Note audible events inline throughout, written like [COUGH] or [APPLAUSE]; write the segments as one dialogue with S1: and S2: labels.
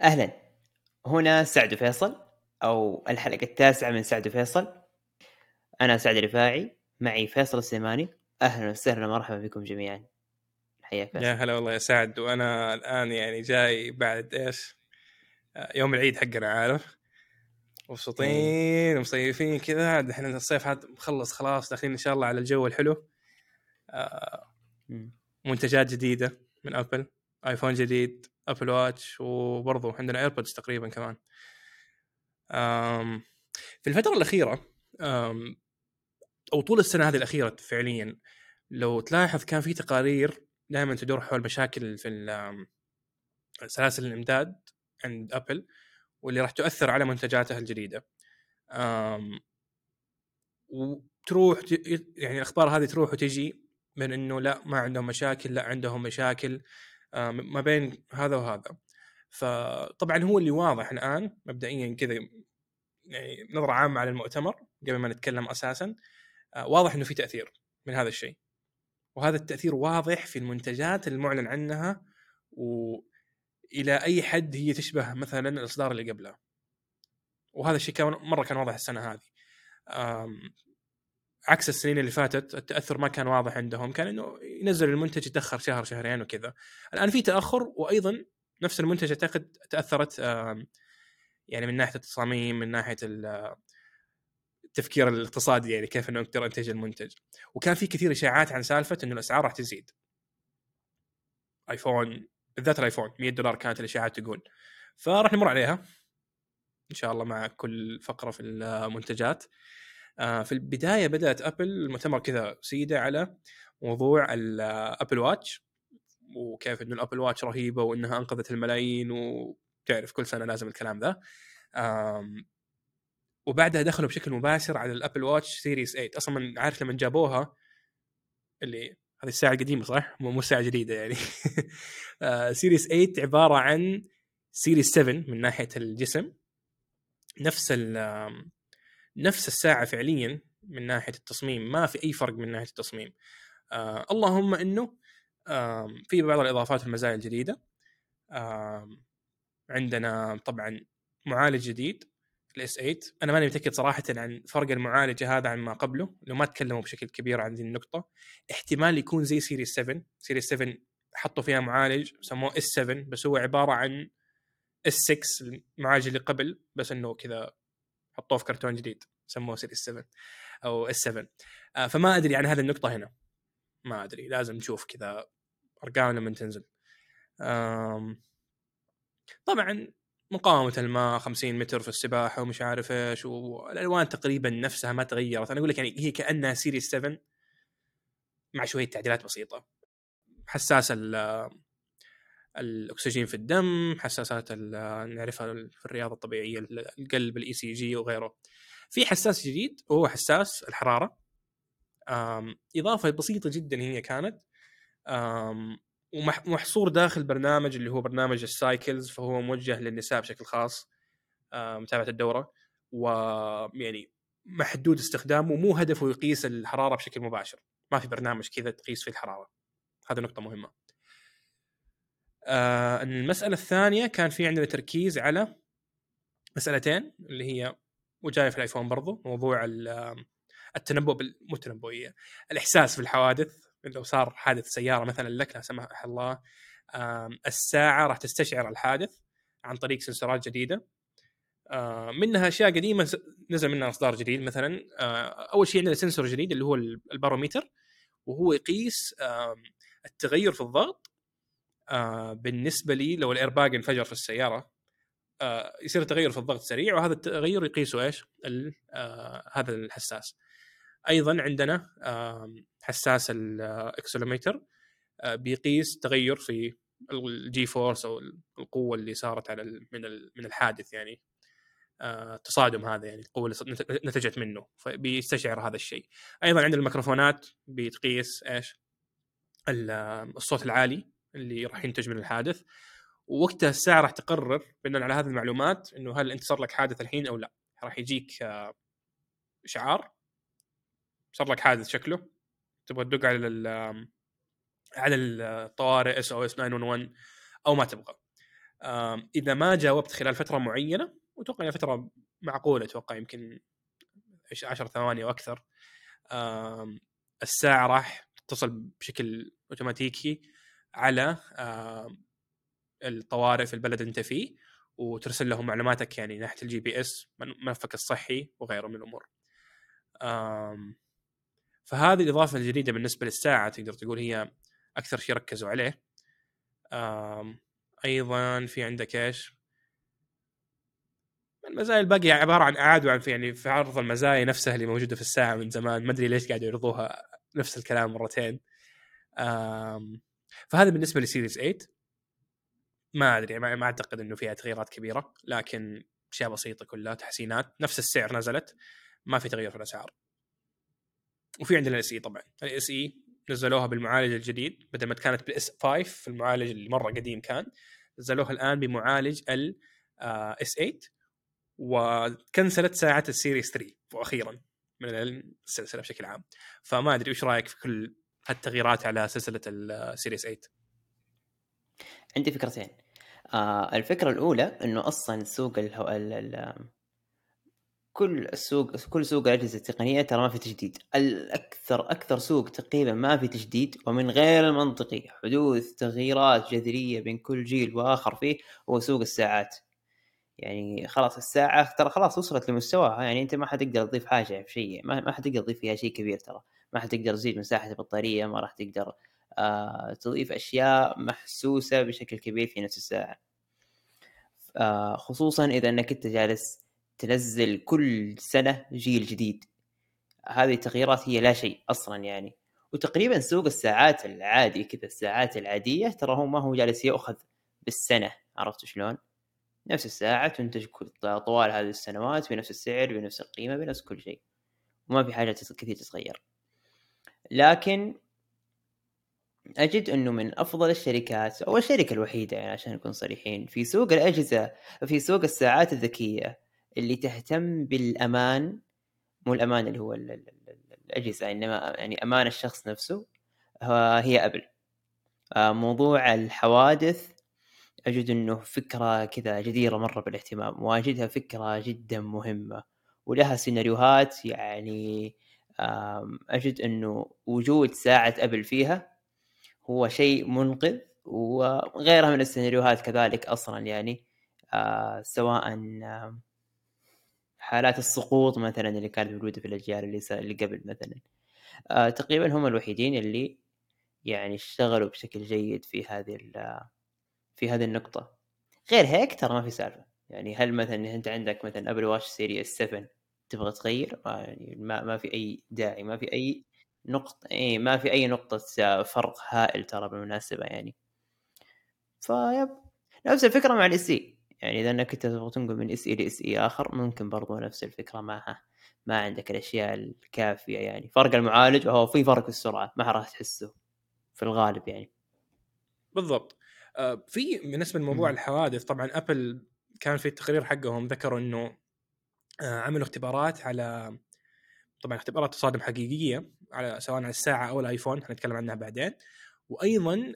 S1: أهلا. هنا سعد فيصل أو الحلقة التاسعة من سعد فيصل أنا سعد رفاعي معي فيصل السليماني. أهلا وسهلا مرحبا بكم جميعا. حياك فيصل.
S2: يا هلا والله يا سعد. وأنا الآن يعني جاي بعد إيش؟ يوم العيد حقنا عارف؟ مبسوطين ومصيفين كذا. دحين الصيف هذا مخلص خلاص داخلين إن شاء الله على الجو الحلو. آه،. منتجات جديدة من Apple iPhone جديد. Apple Watch وبرضه عندنا AirPods تقريبا كمان في الفترة الأخيرة أو طول السنة هذه الأخيرة فعليا لو تلاحظ كان في تقارير دائما تدور حول مشاكل في سلاسل الإمداد عند Apple واللي راح تؤثر على منتجاتها الجديدة. وتروح يعني الأخبار هذه تروح وتجي من إنه لا ما عندهم مشاكل لا عندهم مشاكل ما بين هذا وهذا. فطبعا هو اللي واضح الآن مبدئيا كذا يعني نظرة عامة على المؤتمر قبل ما نتكلم أساسا آه، واضح إنه في تأثير من هذا الشيء. وهذا التأثير واضح في المنتجات المعلن عنها وإلى أي حد هي تشبه مثلا الإصدار اللي قبله وهذا الشيء كان مرة كان واضح السنة هذه عكس السنين اللي فاتت التأثر ما كان واضح عندهم كان إنه ينزل المنتج يتأخر شهر شهرين وكذا. الآن في تأخر وأيضا نفس المنتج أعتقد تأثرت يعني من ناحية التصاميم من ناحية ال- التفكير الاقتصادي يعني كيف إنه أقدر انتج المنتج. وكان في كثير إشاعات عن سالفة إنه الأسعار راح تزيد. آيفون بالذات ال iPhone 100 دولار كانت الإشاعات تقول. فراح نمر عليها إن شاء الله مع كل فقرة في المنتجات. في البداية بدأت Apple المؤتمر كذا سيدة على موضوع ال Apple Watch وكيف إنه ال Apple Watch رهيبة وإنها أنقذت الملايين وتعرف كل سنة لازم الكلام ذا. وبعدها دخلوا بشكل مباشر على ال Apple Watch Series 8 أصلا عارف لما جابوها اللي هذه الساعة القديمة صح؟ مو الساعة الجديدة يعني. [LAUGHS] آه، Series 8 عبارة عن Series 7 من ناحية الجسم. نفس نفس الساعة فعليا من ناحية التصميم ما في أي فرق من ناحية التصميم. آه اللهم إنه آم، في بعض الإضافات والمزايا الجديدة. آم، عندنا طبعا معالج جديد ال S 8 أنا ماني متأكد صراحة عن فرق المعالجة هذا عن ما قبله لو ما تكلموا بشكل كبير عن ذي النقطة. احتمال يكون زي Series 7 Series 7 حطوا فيها معالج سموه S 7 بس هو عبارة عن S 6 المعالج اللي قبل بس إنه كذا حطوه في كرتون جديد سموه Series 7 أو S 7 آه، فما أدري عن هذه النقطة هنا. ما أدري لازم نشوف كذا أرقام لما تنزل. طبعا مقاومة الماء 50 متر في السباحة ومش عارف إيش والألوان تقريبا نفسها ما تغيرت. أنا أقول لك يعني هي كأنها Series 7 مع شوية تعديلات بسيطة. حساس الأكسجين في الدم حساسات نعرفها في الرياضة الطبيعية القلب ال ECG وغيره. في حساس جديد وهو حساس الحرارة. آم، إضافة بسيطة جدا هي كانت ومحصور داخل برنامج اللي هو برنامج ال cycles فهو موجه للنساء بشكل خاص متابعة الدورة. ويعني محدود استخدامه مو هدفه يقيس الحرارة بشكل مباشر. ما في برنامج كذا تقيس فيه الحرارة. هذه نقطة مهمة. آه، المسألة الثانية كان في عندنا تركيز على مسألتين اللي هي وجاية في الآيفون برضو موضوع ال- التنبؤ بال... مو التنبؤيه الاحساس بالحوادث لو صار حادث سيارة مثلا لك لا سمح الله الساعة راح تستشعر الحادث عن طريق سنسورات جديدة. آه، منها أشياء قديمة نزل منها أصدار جديد مثلا. آه، أول شيء عندنا sensor جديد اللي هو ال- ال barometer وهو يقيس التغير في الضغط آه، بالنسبة لي لو الايرباج انفجر في السيارة آه، يصير تغير في الضغط سريع وهذا التغير يقيسه إيش؟ آه، هذا الحساس. أيضا عندنا آم، حساس ال accelerometer بيقيس تغير في ال G-force أو القوة اللي صارت على من من الحادث يعني آه، التصادم هذا يعني القوة اللي نتجت منه فبيستشعر هذا الشيء. أيضا عندنا الميكروفونات بتقيس إيش؟ ال- الصوت العالي اللي راح ينتج من الحادث. ووقتها الساعة راح تقرر بناء على هذه المعلومات إنه هل أنت صار لك حادث الحين أو لا. راح يجيك آه، إشعار. صار لك حادث شكله. تبغى تدق على ال- على الطوارئ SOS 911 أو ما تبغى. إذا ما جاوبت خلال فترة معينة وأتوقع إنها فترة معقولة أتوقع يمكن 10 ثواني أو أكثر الساعة راح تتصل بشكل أوتوماتيكي. على آم، الطوارئ في البلد اللي أنت فيه وترسل لهم معلوماتك يعني ناحية ال GPS ملفك الصحي وغيره من الأمور. فهذه الإضافة الجديدة بالنسبة للساعة تقدر تقول هي أكثر شيء ركزوا عليه. أيضا في عندك إيش؟ المزايا الباقية عبارة عن اعادوا عن في يعني في عرض المزايا نفسها اللي موجودة في الساعة من زمان ما أدري ليش قاعدوا يعرضوها نفس الكلام مرتين. فهذا بالنسبة لسيريس 8 ما أدري ما أعتقد إنه فيها تغييرات كبيرة لكن أشياء بسيطة كلها تحسينات. نفس السعر نزلت ما في تغيير في الأسعار. وفي عندنا ال SE طبعا. ال SE نزلوها بالمعالج الجديد بدل ما كانت بال S5 في المعالج اللي مرة قديم كان نزلوها الآن بمعالج ال S8 وكنسلت ساعة ال Series 3 وأخيرا من السلسلة بشكل عام. فما أدري وش رأيك في كل هالتغييرات على سلسلة ال Series 8
S1: عندي فكرتين. آه الفكرة الأولى إنه أصلا سوق الهو... ال... ال... كل السوق كل سوق الأجهزة التقنية ترى ما في تجديد. الأكثر أكثر سوق تقريبا ما في تجديد ومن غير المنطقي. حدوث تغييرات جذرية بين كل جيل وآخر فيه هو سوق الساعات. يعني خلاص الساعة ترى خلاص وصلت لمستواها. يعني أنت ما حتقدر تضيف حاجة في شيء ما, ما حتقدر تضيف فيها شيء كبير ترى. ما حتقدر تزيد مساحة البطارية ما راح تقدر آه تضيف أشياء محسوسة بشكل كبير في نفس الساعة. آه خصوصا إذا إنك أنت جالس تنزل كل سنة جيل جديد. هذه التغييرات هي لا شيء أصلا يعني. وتقريبا سوق الساعات العادي كذا الساعات العادية ترى هو ما هو جالس يأخذ بالسنة عرفت شلون؟ نفس الساعة تنتج طوال هذه السنوات بنفس السعر بنفس القيمة بنفس كل شيء. وما في حاجة كثير تتغير. لكن أجد أنه من أفضل الشركات أو الشركة الوحيدة يعني عشان نكون صريحين في سوق الأجهزة في سوق الساعات الذكية اللي تهتم بالأمان مو الأمان اللي هو الأجهزة إنما يعني أمان الشخص نفسه هي أبل. آه، موضوع الحوادث أجد أنه فكرة كذا جديرة مرة بالاهتمام واجدها فكرة جدا مهمة ولها سيناريوهات يعني أجد أنه وجود ساعة أبل فيها هو شيء منقذ وغيرها من السيناريوهات كذلك أصلا يعني آه سواء حالات السقوط مثلا اللي كانت موجودة في الأجيال اللي اللي قبل مثلا. آه تقريبا هم الوحيدين اللي يعني اشتغلوا بشكل جيد في هذه في هذه النقطة. غير هيك ترى ما في سالفة. يعني هل مثلا أنت عندك مثلا أبل Watch Series 7 تبغى تغير؟ ما يعني ما, ما في أي داعي ما في أي نقطة اي ما في أي نقطة فرق هائل ترى بالمناسبة يعني. فيب نفس الفكرة مع ال SE. يعني إذا إنك تبغى تنقل من SE ل SE آخر ممكن برضو نفس الفكرة معها. ما عندك الأشياء الكافية يعني. فرق المعالج وهو في فرق في السرعة ما راح تحسه في الغالب يعني.
S2: بالضبط. آه في بالنسبة لموضوع الحوادث طبعا ابل كان في التقرير حقهم ذكروا إنه آه عملوا اختبارات على طبعا اختبارات تصادم حقيقية على سواء على الساعة أو الآيفون حنتكلم عنها بعدين وأيضا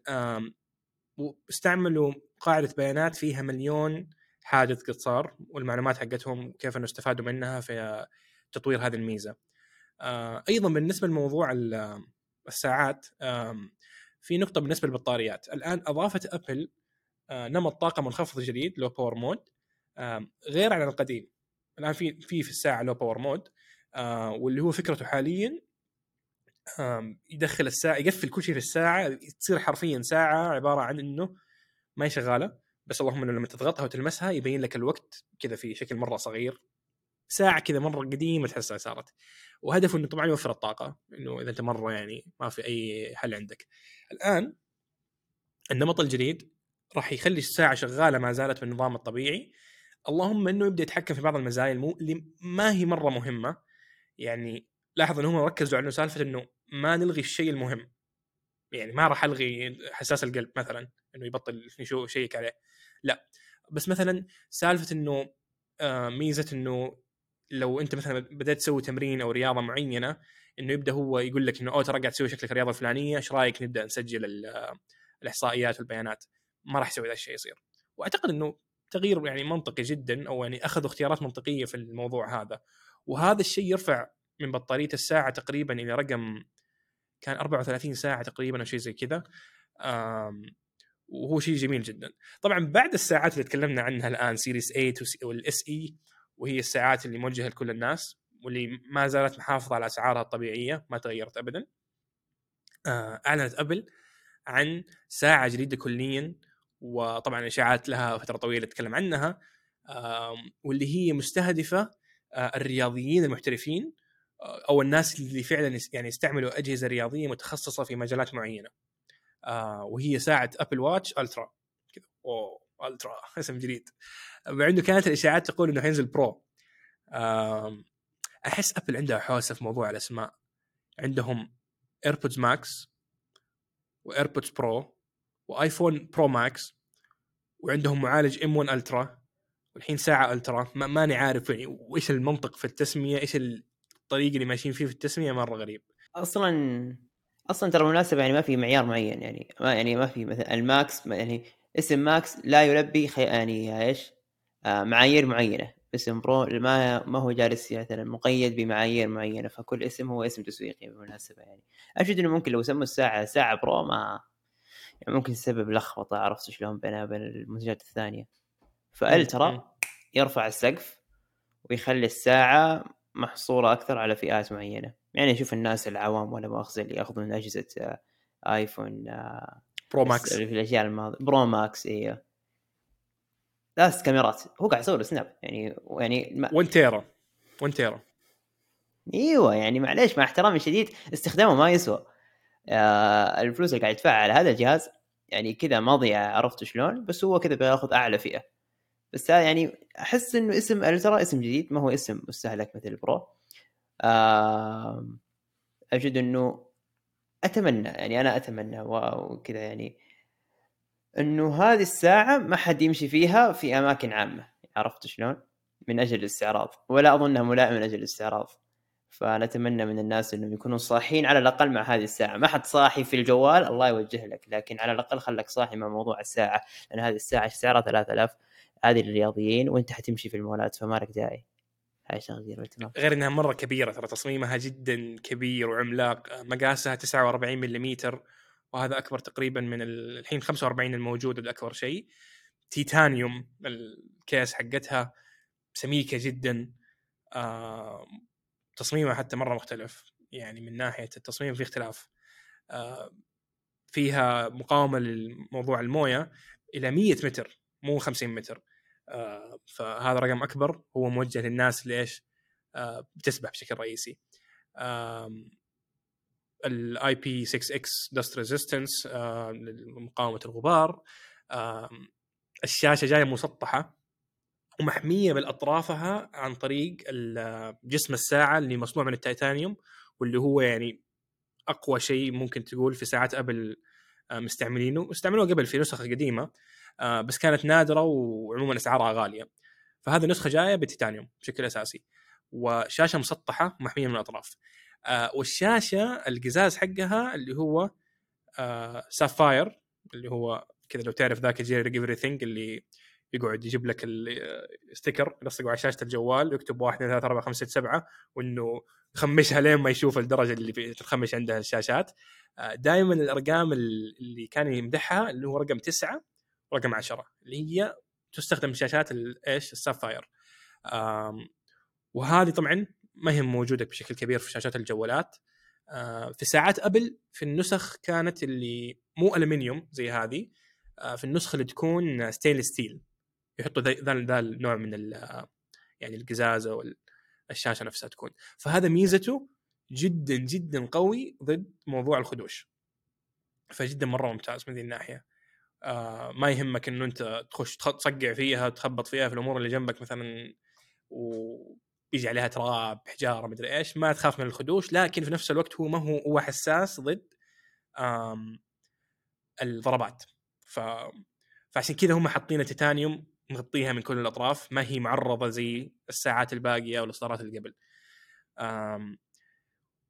S2: استعملوا قاعدة بيانات فيها مليون حادث قد صار والمعلومات حقتهم كيف إنه استفادوا منها في تطوير هذه الميزة. آه، أيضا بالنسبة لموضوع الساعات في نقطة بالنسبة للبطاريات، الآن أضافت أبل آه، نمط طاقه منخفض جديد low power mode غير عن القديم. الآن في في في الساعة لو باور مود واللي هو فكرته حاليا يدخل الساعة يقفل كل شيء في الساعة تصير حرفيا ساعة عبارة عن إنه ما هي شغالة. بس اللهم إنه لما تضغطها وتلمسها يبين لك الوقت كذا في شكل مرة صغير. ساعة كذا مرة قديمة تحسها صارت. وهدفه إنه طبعا يوفر الطاقة إنه إذا أنت مرة يعني ما في أي حل عندك. الآن النمط الجديد راح يخلي الساعة شغالة ما زالت بالنظام الطبيعي. اللهم إنه يبدأ يتحكم في بعض المزايا المو... اللي ما هي مرة مهمة. يعني لاحظ إنهم ركزوا على سالفة إنه ما نلغي الشيء المهم. يعني ما راح ألغي حساس القلب مثلا إنه يبطل يشيك عليه. لا. بس مثلا سالفة إنه آه، ميزة إنه لو أنت مثلا بدأت تسوي تمرين أو رياضة معينة إنه يبدأ هو يقول لك إنه أوه ترى قاعد تسوي شكلك الرياضه الفلانية إيش رأيك نبدأ نسجل الإحصائيات والبيانات؟ ما راح يسوي ذا الشيء يصير. وأعتقد إنه تغيير يعني منطقي جدا أو يعني أخذوا اختيارات منطقية في الموضوع هذا. وهذا الشيء يرفع من بطارية الساعة تقريبا إلى رقم كان 34 ساعة تقريبا أو شيء زي كذا. وهو شيء جميل جدا. طبعا بعد الساعات اللي تكلمنا عنها الآن Series 8 وال SE وهي الساعات اللي موجهة لكل الناس واللي ما زالت محافظة على أسعارها الطبيعية ما تغيرت ابدا. آه، أعلنت أبل عن ساعة جديدة كليا وطبعا إشاعات لها فترة طويلة تتكلم عنها واللي هي مستهدفة آه، الرياضيين المحترفين آه، أو الناس اللي فعلا يعني يستعملوا أجهزة رياضية متخصصة في مجالات معينة. وهي ساعة ابل Watch Ultra كذا. أوه Ultra [LAUGHS] اسم جديد. إنه كانت الإشاعات تقول إنه حينزل Pro أحس ابل عندها حوسة في موضوع الأسماء. عندهم AirPods Max و AirPods Pro وآيفون Pro Max وعندهم معالج M1 Ultra والحين ساعة Ultra ما ماني عارف يعني وإيش المنطق في التسمية إيش الطريق اللي ماشيين فيه في التسمية مرة غريب.
S1: أصلا أصلا ترى بالمناسبه يعني ما في معيار معين يعني ما يعني ما في مثلا ال Max يعني اسم Max لا يلبي خي... يعني إيش؟ آه معايير معينة. اسم Pro ما ما هو جالس مثلا مقيد بمعايير معينة فكل اسم هو اسم تسويقي بالمناسبه يعني. اجد إنه ممكن لو سموا الساعة ساعة Pro ما يعني ممكن تسبب لخبطة عرفت شلون بينها وبين المنتجات الثانية. ف Ultra يرفع السقف ويخلي الساعة محصورة أكثر على فئات معينة. يعني شوف الناس العوام ولا مؤاخذة اللي يأخذون أجهزة آه، آيفون
S2: Pro Max.
S1: في الأشياء الماضية. Pro Max أيوه ثلاث كاميرات. هو قاعد يصور Snap يعني يعني
S2: 1 tera. 1 tera.
S1: إيوه يعني معليش مع احترامي الشديد استخدامه ما يسوى. آه الفلوس اللي قاعد يدفعها على هذا الجهاز يعني كذا ماضية عرفت شلون بس هو كذا بياخذ أعلى فئة. بس يعني أحس إنه اسم الترا اسم جديد ما هو اسم مستهلك مثل البرو آه اجد إنه أتمنى يعني أنا أتمنى وكذا يعني إنه هذه الساعة ما حد يمشي فيها في أماكن عامة عرفت شلون؟ من أجل الاستعراض. ولا أظنها ملائمة من أجل الاستعراض. فنتمنى من الناس إنهم يكونوا صاحيين على الأقل مع هذه الساعة. ما حد صاحي في الجوال الله يوجه لك لكن على الأقل خلك صاحي مع موضوع الساعة لأن هذه الساعة سعرها 3000 هذه للرياضيين وأنت حتمشي في المولات فما لك داعي. هاي شغلة
S2: غير إنها مرة كبيرة ترى تصميمها جدا كبير وعملاق. مقاسها 49 ملم وهذا أكبر تقريبا من الحين 45 الموجود الاكبر شيء. تيتانيوم الكيس حقتها سميكة جدا. آه تصميمها حتى مرة مختلف. يعني من ناحية التصميم في اختلاف. آه فيها مقاومة لموضوع الموية إلى 100 متر مو 50 متر. آه فهذا رقم أكبر هو موجه للناس إيش آه بتسبح بشكل رئيسي. ال IP6X dust resistance لمقاومة الغبار. الشاشة جاية مسطحة. ومحمية بالأطرافها عن طريق جسم الساعة اللي مصنوع من التيتانيوم واللي هو يعني أقوى شيء ممكن تقول في ساعات أبل آه، مستعملينه. استعملوه قبل في نسخ قديمة آه، بس كانت نادرة وعموما أسعارها غالية. فهذه النسخة جاية بالتيتانيوم بشكل أساسي وشاشة مسطحة محمية من الأطراف. آه والشاشة القزاز حقها اللي هو sapphire اللي هو كذا لو تعرف ذاك Jerry everything اللي يقعد يجيب لك ال sticker يلصقه على شاشة الجوال ويكتب 1 2 3 4 5 6 7 وإنه يخمشها لين ما يشوف الدرجة اللي تتخمش عندها الشاشات. آه دائما الأرقام اللي كان يمدحها اللي هو رقم 9 ورقم 10 اللي هي تستخدم شاشات إيش؟ ال sapphire. وهذه طبعا ما هي موجودة بشكل كبير في شاشات الجوالات. آه، في ساعات أبل في النسخ كانت اللي مو ألمنيوم زي هذه. آه، في النسخه اللي تكون stainless steel يحطوا ذا النوع من يعني القزازه والشاشه نفسها تكون. فهذا ميزته جدا جدا قوي ضد موضوع الخدوش. فجدا مرة ممتاز من ذي الناحية. آه ما يهمك إنه أنت تخش تصقع فيها تخبط فيها في الأمور اللي جنبك مثلا و بيجي عليها تراب حجارة مدري إيش ما تخاف من الخدوش. لكن في نفس الوقت هو ما هو هو حساس ضد الضربات. ف فعشان كذا هم حاطين التيتانيوم مغطيها من كل الأطراف ما هي معرضة زي الساعات الباقية والاصدارات اللي قبل.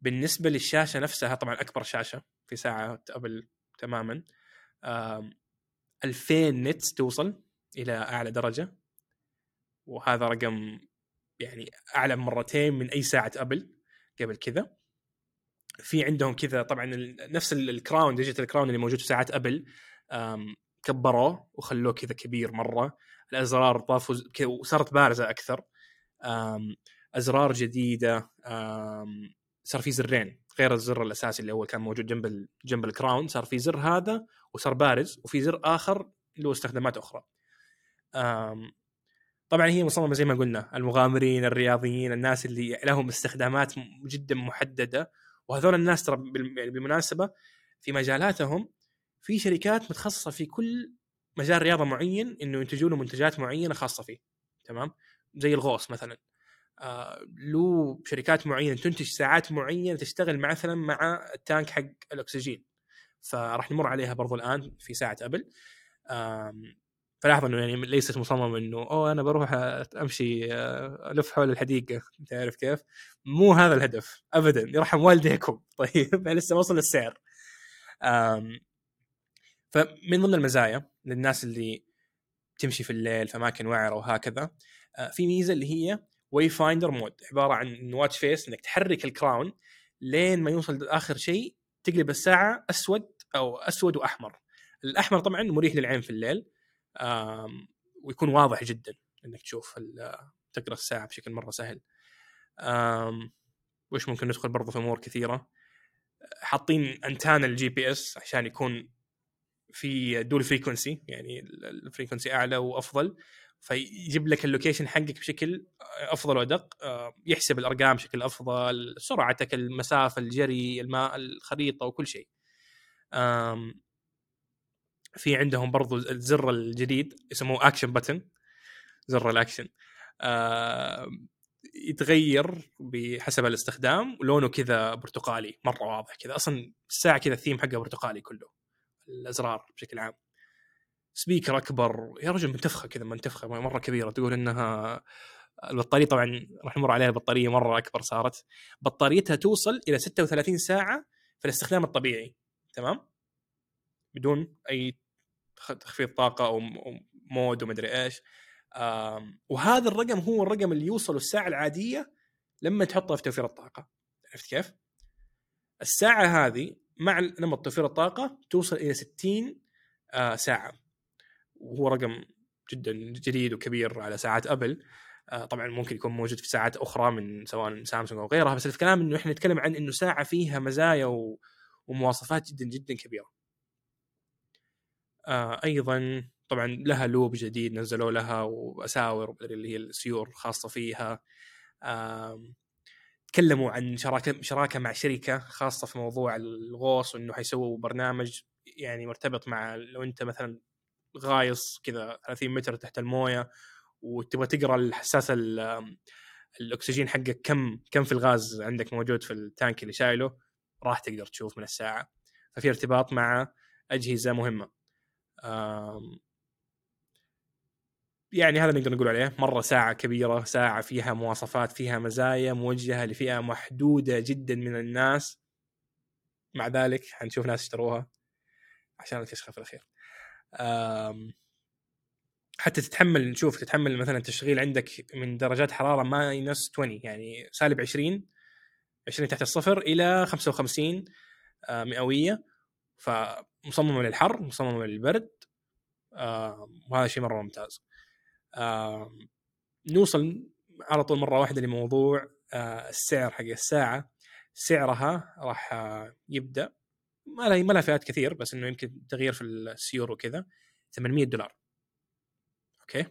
S2: بالنسبة للشاشة نفسها طبعا أكبر شاشة في ساعة ابل تماما 2000 nits توصل إلى أعلى درجة وهذا رقم يعني أعلى مرتين من أي ساعة ابل قبل كذا. في عندهم كذا طبعا نفس ال crown digital crown اللي موجود في ساعات ابل كبروه وخلوه كذا كبير مرة. الأزرار ضافوا كذا وصارت بارزة أكثر. أزرار جديدة صار في زرين غير الزر الأساسي اللي هو كان موجود جنب جنب ال crown صار في زر هذا وصار بارز وفي زر آخر له استخدامات أخرى. طبعا هي مصممة زي ما قلنا المغامرين الرياضيين الناس اللي لهم استخدامات جدا محددة. وهذول الناس ترى يعني بالمناسبة في مجالاتهم في شركات متخصصة في كل مجال رياضة معين إنه ينتجوا له منتجات معينة خاصة فيه تمام؟ زي الغوص مثلا. آه له شركات معينة تنتج ساعات معينة تشتغل مثلا مع التانك حق الأكسجين فراح نمر عليها برضو الآن في ساعة أبل. فلاحظ إنه يعني ليست مصممة إنه أوه أنا بروح أمشي آه، ألف حول الحديقة أنت عارف كيف؟ مو هذا الهدف ابدا يرحم والديكم. [LAUGHS] طيب لسه وصل السعر. فمن ضمن المزايا للناس اللي تمشي في الليل في أماكن وعرة وهكذا آه، في ميزة اللي هي wayfinder mode عبارة عن watch face إنك تحرك ال crown لين ما يوصل لآخر شيء تقلب الساعة أسود أو أسود وأحمر. الأحمر طبعا مريح للعين في الليل ويكون واضح جدا إنك تشوف تقرأ الساعة بشكل مرة سهل. وش ممكن ندخل برضو في أمور كثيرة؟ حاطين أنتنا ال GPS عشان يكون في dual frequency يعني ال frequency أعلى وأفضل. فيجيب لك ال location حقك بشكل أفضل وأدق يحسب الأرقام بشكل أفضل سرعتك المسافة الجري الماء الخريطة وكل شيء. في عندهم برضو الزر الجديد يسموه action button زر الأكشن. آه يتغير بحسب الاستخدام ولونه كذا برتقالي مرة واضح كذا. أصلا الساعة كذا الثيم حقها برتقالي كله. الأزرار بشكل عام. speaker أكبر يا رجل منتفخة كذا منتفخة مرة كبيرة تقول إنها البطارية طبعا راح نمر عليها بطارية مرة أكبر صارت. بطاريتها توصل إلى 36 ساعة في الاستخدام الطبيعي تمام؟ بدون أي تخفيض طاقة أو مود ومدري إيش. وهذا الرقم هو الرقم اللي يوصل الساعة العادية لما تحطها في توفير الطاقة. عرفت كيف؟ الساعة هذه مع نمط توفير الطاقة توصل إلى 60 آه، ساعة. وهو رقم جدا جديد وكبير على ساعات أبل. آه، طبعا ممكن يكون موجود في ساعات أخرى من سواء سامسونج أو غيرها بس الكلام إنه إحنا نتكلم عن إنه ساعة فيها مزايا ومواصفات جدا جدا كبيرة. آه أيضا طبعا لها لوب جديد نزلوا لها وأساور اللي هي السيور الخاصة فيها. آه تكلموا عن شراكه شراكة مع شركة خاصة في موضوع الغوص وإنه حيسووا برنامج يعني مرتبط مع لو أنت مثلا غايص كذا 30 متر تحت الموية وتبغى تقرأ الحساس الأكسجين حقك كم كم في الغاز عندك موجود في التانك اللي شايله راح تقدر تشوف من الساعة. ففي ارتباط مع أجهزة مهمة. يعني هذا نقدر نقول عليه. مرة ساعة كبيرة ساعة فيها مواصفات فيها مزايا موجهة لفئة محدودة جدا من الناس. مع ذلك حنشوف ناس اشتروها عشان الكشخة في الأخير. حتى تتحمل نشوف تتحمل مثلا تشغيل عندك من درجات حرارة ماينس 20 يعني سالب 20 20 تحت الصفر إلى 55 آه، مئوية. فمصممة للحر مصممة للبرد وهذا شيء مرة ممتاز. آه نوصل على طول مرة واحدة لموضوع آه السعر حق الساعة. سعرها راح آه يبدأ. ما لها ما لها فئات كثير بس إنه يمكن تغيير في السيور وكذا. 800 دولار. okay؟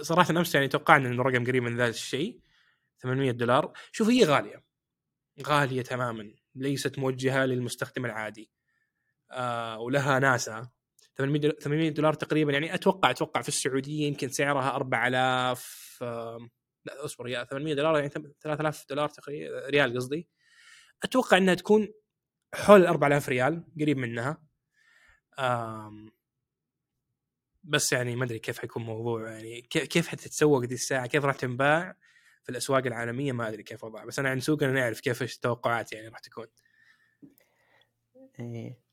S2: صراحة أمس يعني توقعنا إنه رقم قريب من ذا الشيء. 800 دولار. شوف هي غالية. غالية تماما. ليست موجهة للمستخدم العادي. آه ولها ناسا. 800 دولار تقريبا. يعني أتوقع أتوقع في السعودية يمكن سعرها 4000 آه لا أصبر يا 800 دولار يعني 3000 دولار تقريبا ريال قصدي. أتوقع إنها تكون حول 4000 ريال قريب منها. بس يعني ما أدري كيف حيكون موضوع يعني كيف حتتسوق دي الساعة؟ كيف راح تنباع في الأسواق العالمية؟ ما أدري كيف وضعها. بس أنا عن سوق أنا نعرف كيف إيش التوقعات يعني راح تكون.
S1: إيه.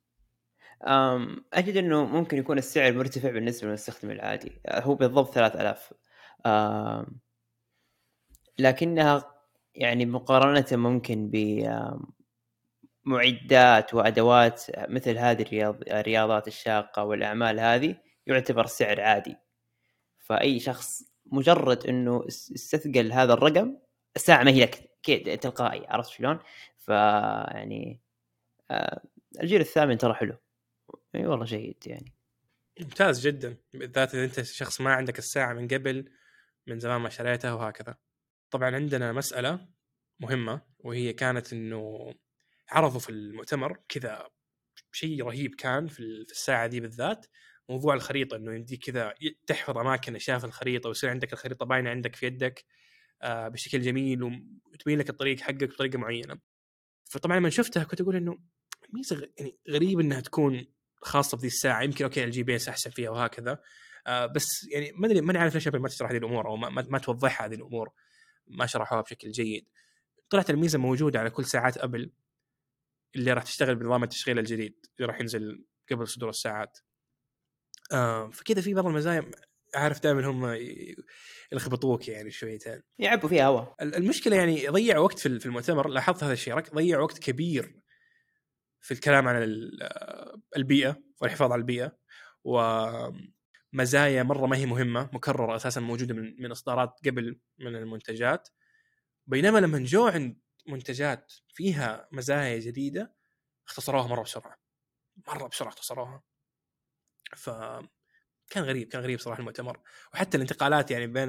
S1: أجد إنه ممكن يكون السعر مرتفع بالنسبة للمستخدم العادي. هو بالضبط 3000 أم، لكنها يعني مقارنة ممكن بمعدات وأدوات مثل هذه الرياض الرياضات الشاقة والأعمال هذه يعتبر سعر عادي. فأي شخص مجرد إنه اس- استثقل هذا الرقم الساعة ما هي لك تلقائي عرفت شلون؟ فيعني آه، الجيل الثامن ترى حلو. إي والله جيد يعني.
S2: ممتاز جدا بالذات إذا أنت شخص ما عندك الساعة من قبل من زمان ما شريتها وهكذا. طبعا عندنا مسألة مهمة وهي كانت إنه عرضوا في المؤتمر كذا شيء رهيب كان في ال- في الساعة دي بالذات موضوع الخريطة إنه يمديك كذا تحفظ أماكن أشياء في الخريطة ويصير عندك الخريطة باينة عندك في يدك آه، بشكل جميل وتبين لك الطريق حقك بطريقة معينة. فطبعا لما شفتها كنت أقول إنه ميزة يعني غريب إنها تكون خاصة بذي الساعة يمكن okay ال GPS أحسن فيها وهكذا. آه بس يعني ما أدري ماني عارف ليش ما تشرح هذه الأمور أو ما, ما, هذه الأمور. ما شرحوها بشكل جيد. طلعت الميزة موجودة على كل ساعات ابل اللي راح تشتغل بنظام التشغيل الجديد اللي راح ينزل قبل صدور الساعات. آه فكذا في بعض المزايا عارف دائما هم يلخبطوك يعني شويتين.
S1: يعبوا فيها هواء
S2: ال- المشكلة يعني ضيع وقت في المؤتمر لاحظت هذا الشيء ضيع وقت كبير في الكلام عن ال- البيئة والحفاظ على البيئة ومزايا مرة ما هي مهمة مكررة أساسا موجودة من من إصدارات قبل من المنتجات. بينما لما جو عند منتجات فيها مزايا جديدة اختصروها مرة بسرعة مرة بسرعة اختصروها. ف كان غريب كان غريب صراحة المؤتمر. وحتى الانتقالات يعني بين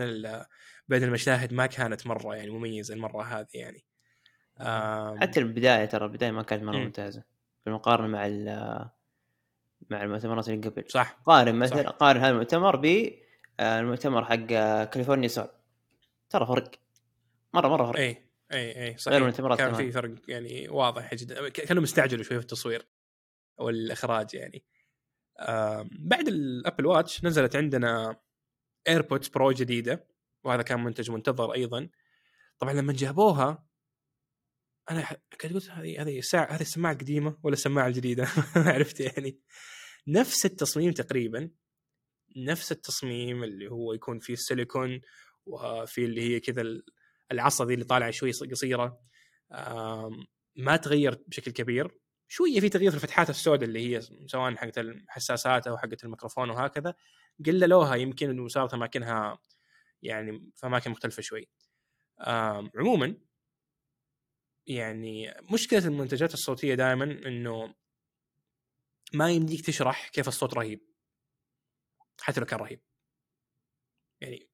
S2: بين المشاهد ما كانت مرة يعني مميزة المرة هذه يعني.
S1: حتى البداية ترى البداية ما كانت مرة
S2: مم.
S1: ممتازة. بالمقارنة مع ال- مع المؤتمرات اللي قبل.
S2: صح.
S1: قارن مثلا
S2: صح.
S1: قارن هذا المؤتمر بالمؤتمر حق آه، California soul. ترى فرق. مرة مرة فرق.
S2: اي اي اي صحيح.
S1: غير المؤتمرات
S2: كان. في فرق يعني واضح جدا. كانوا مستعجلوا شوي في التصوير والاخراج يعني. بعد الابل واتش نزلت عندنا ايربودز برو جديدة وهذا كان منتج منتظر أيضا. طبعا لما جابوها أنا كنت قلت هذه هذه الساعة هذه السماعة القديمة ولا السماعة الجديدة؟ [LAUGHS] ما عرفت يعني. نفس التصميم تقريبا نفس التصميم اللي هو يكون فيه السيليكون وفي اللي هي كذا ال- العصا ذي اللي طالعة شوي قصيرة. ما تغير بشكل كبير. شوية في تغيير في الفتحات السوداء اللي هي سواء حقت الحساسات أو حقت الميكروفون وهكذا قللوها يمكن إنه صارت أماكنها يعني في أماكن مختلفة شوي. عموما يعني مشكلة المنتجات الصوتية دائما إنه ما يمديك تشرح كيف الصوت رهيب حتى لو كان رهيب. يعني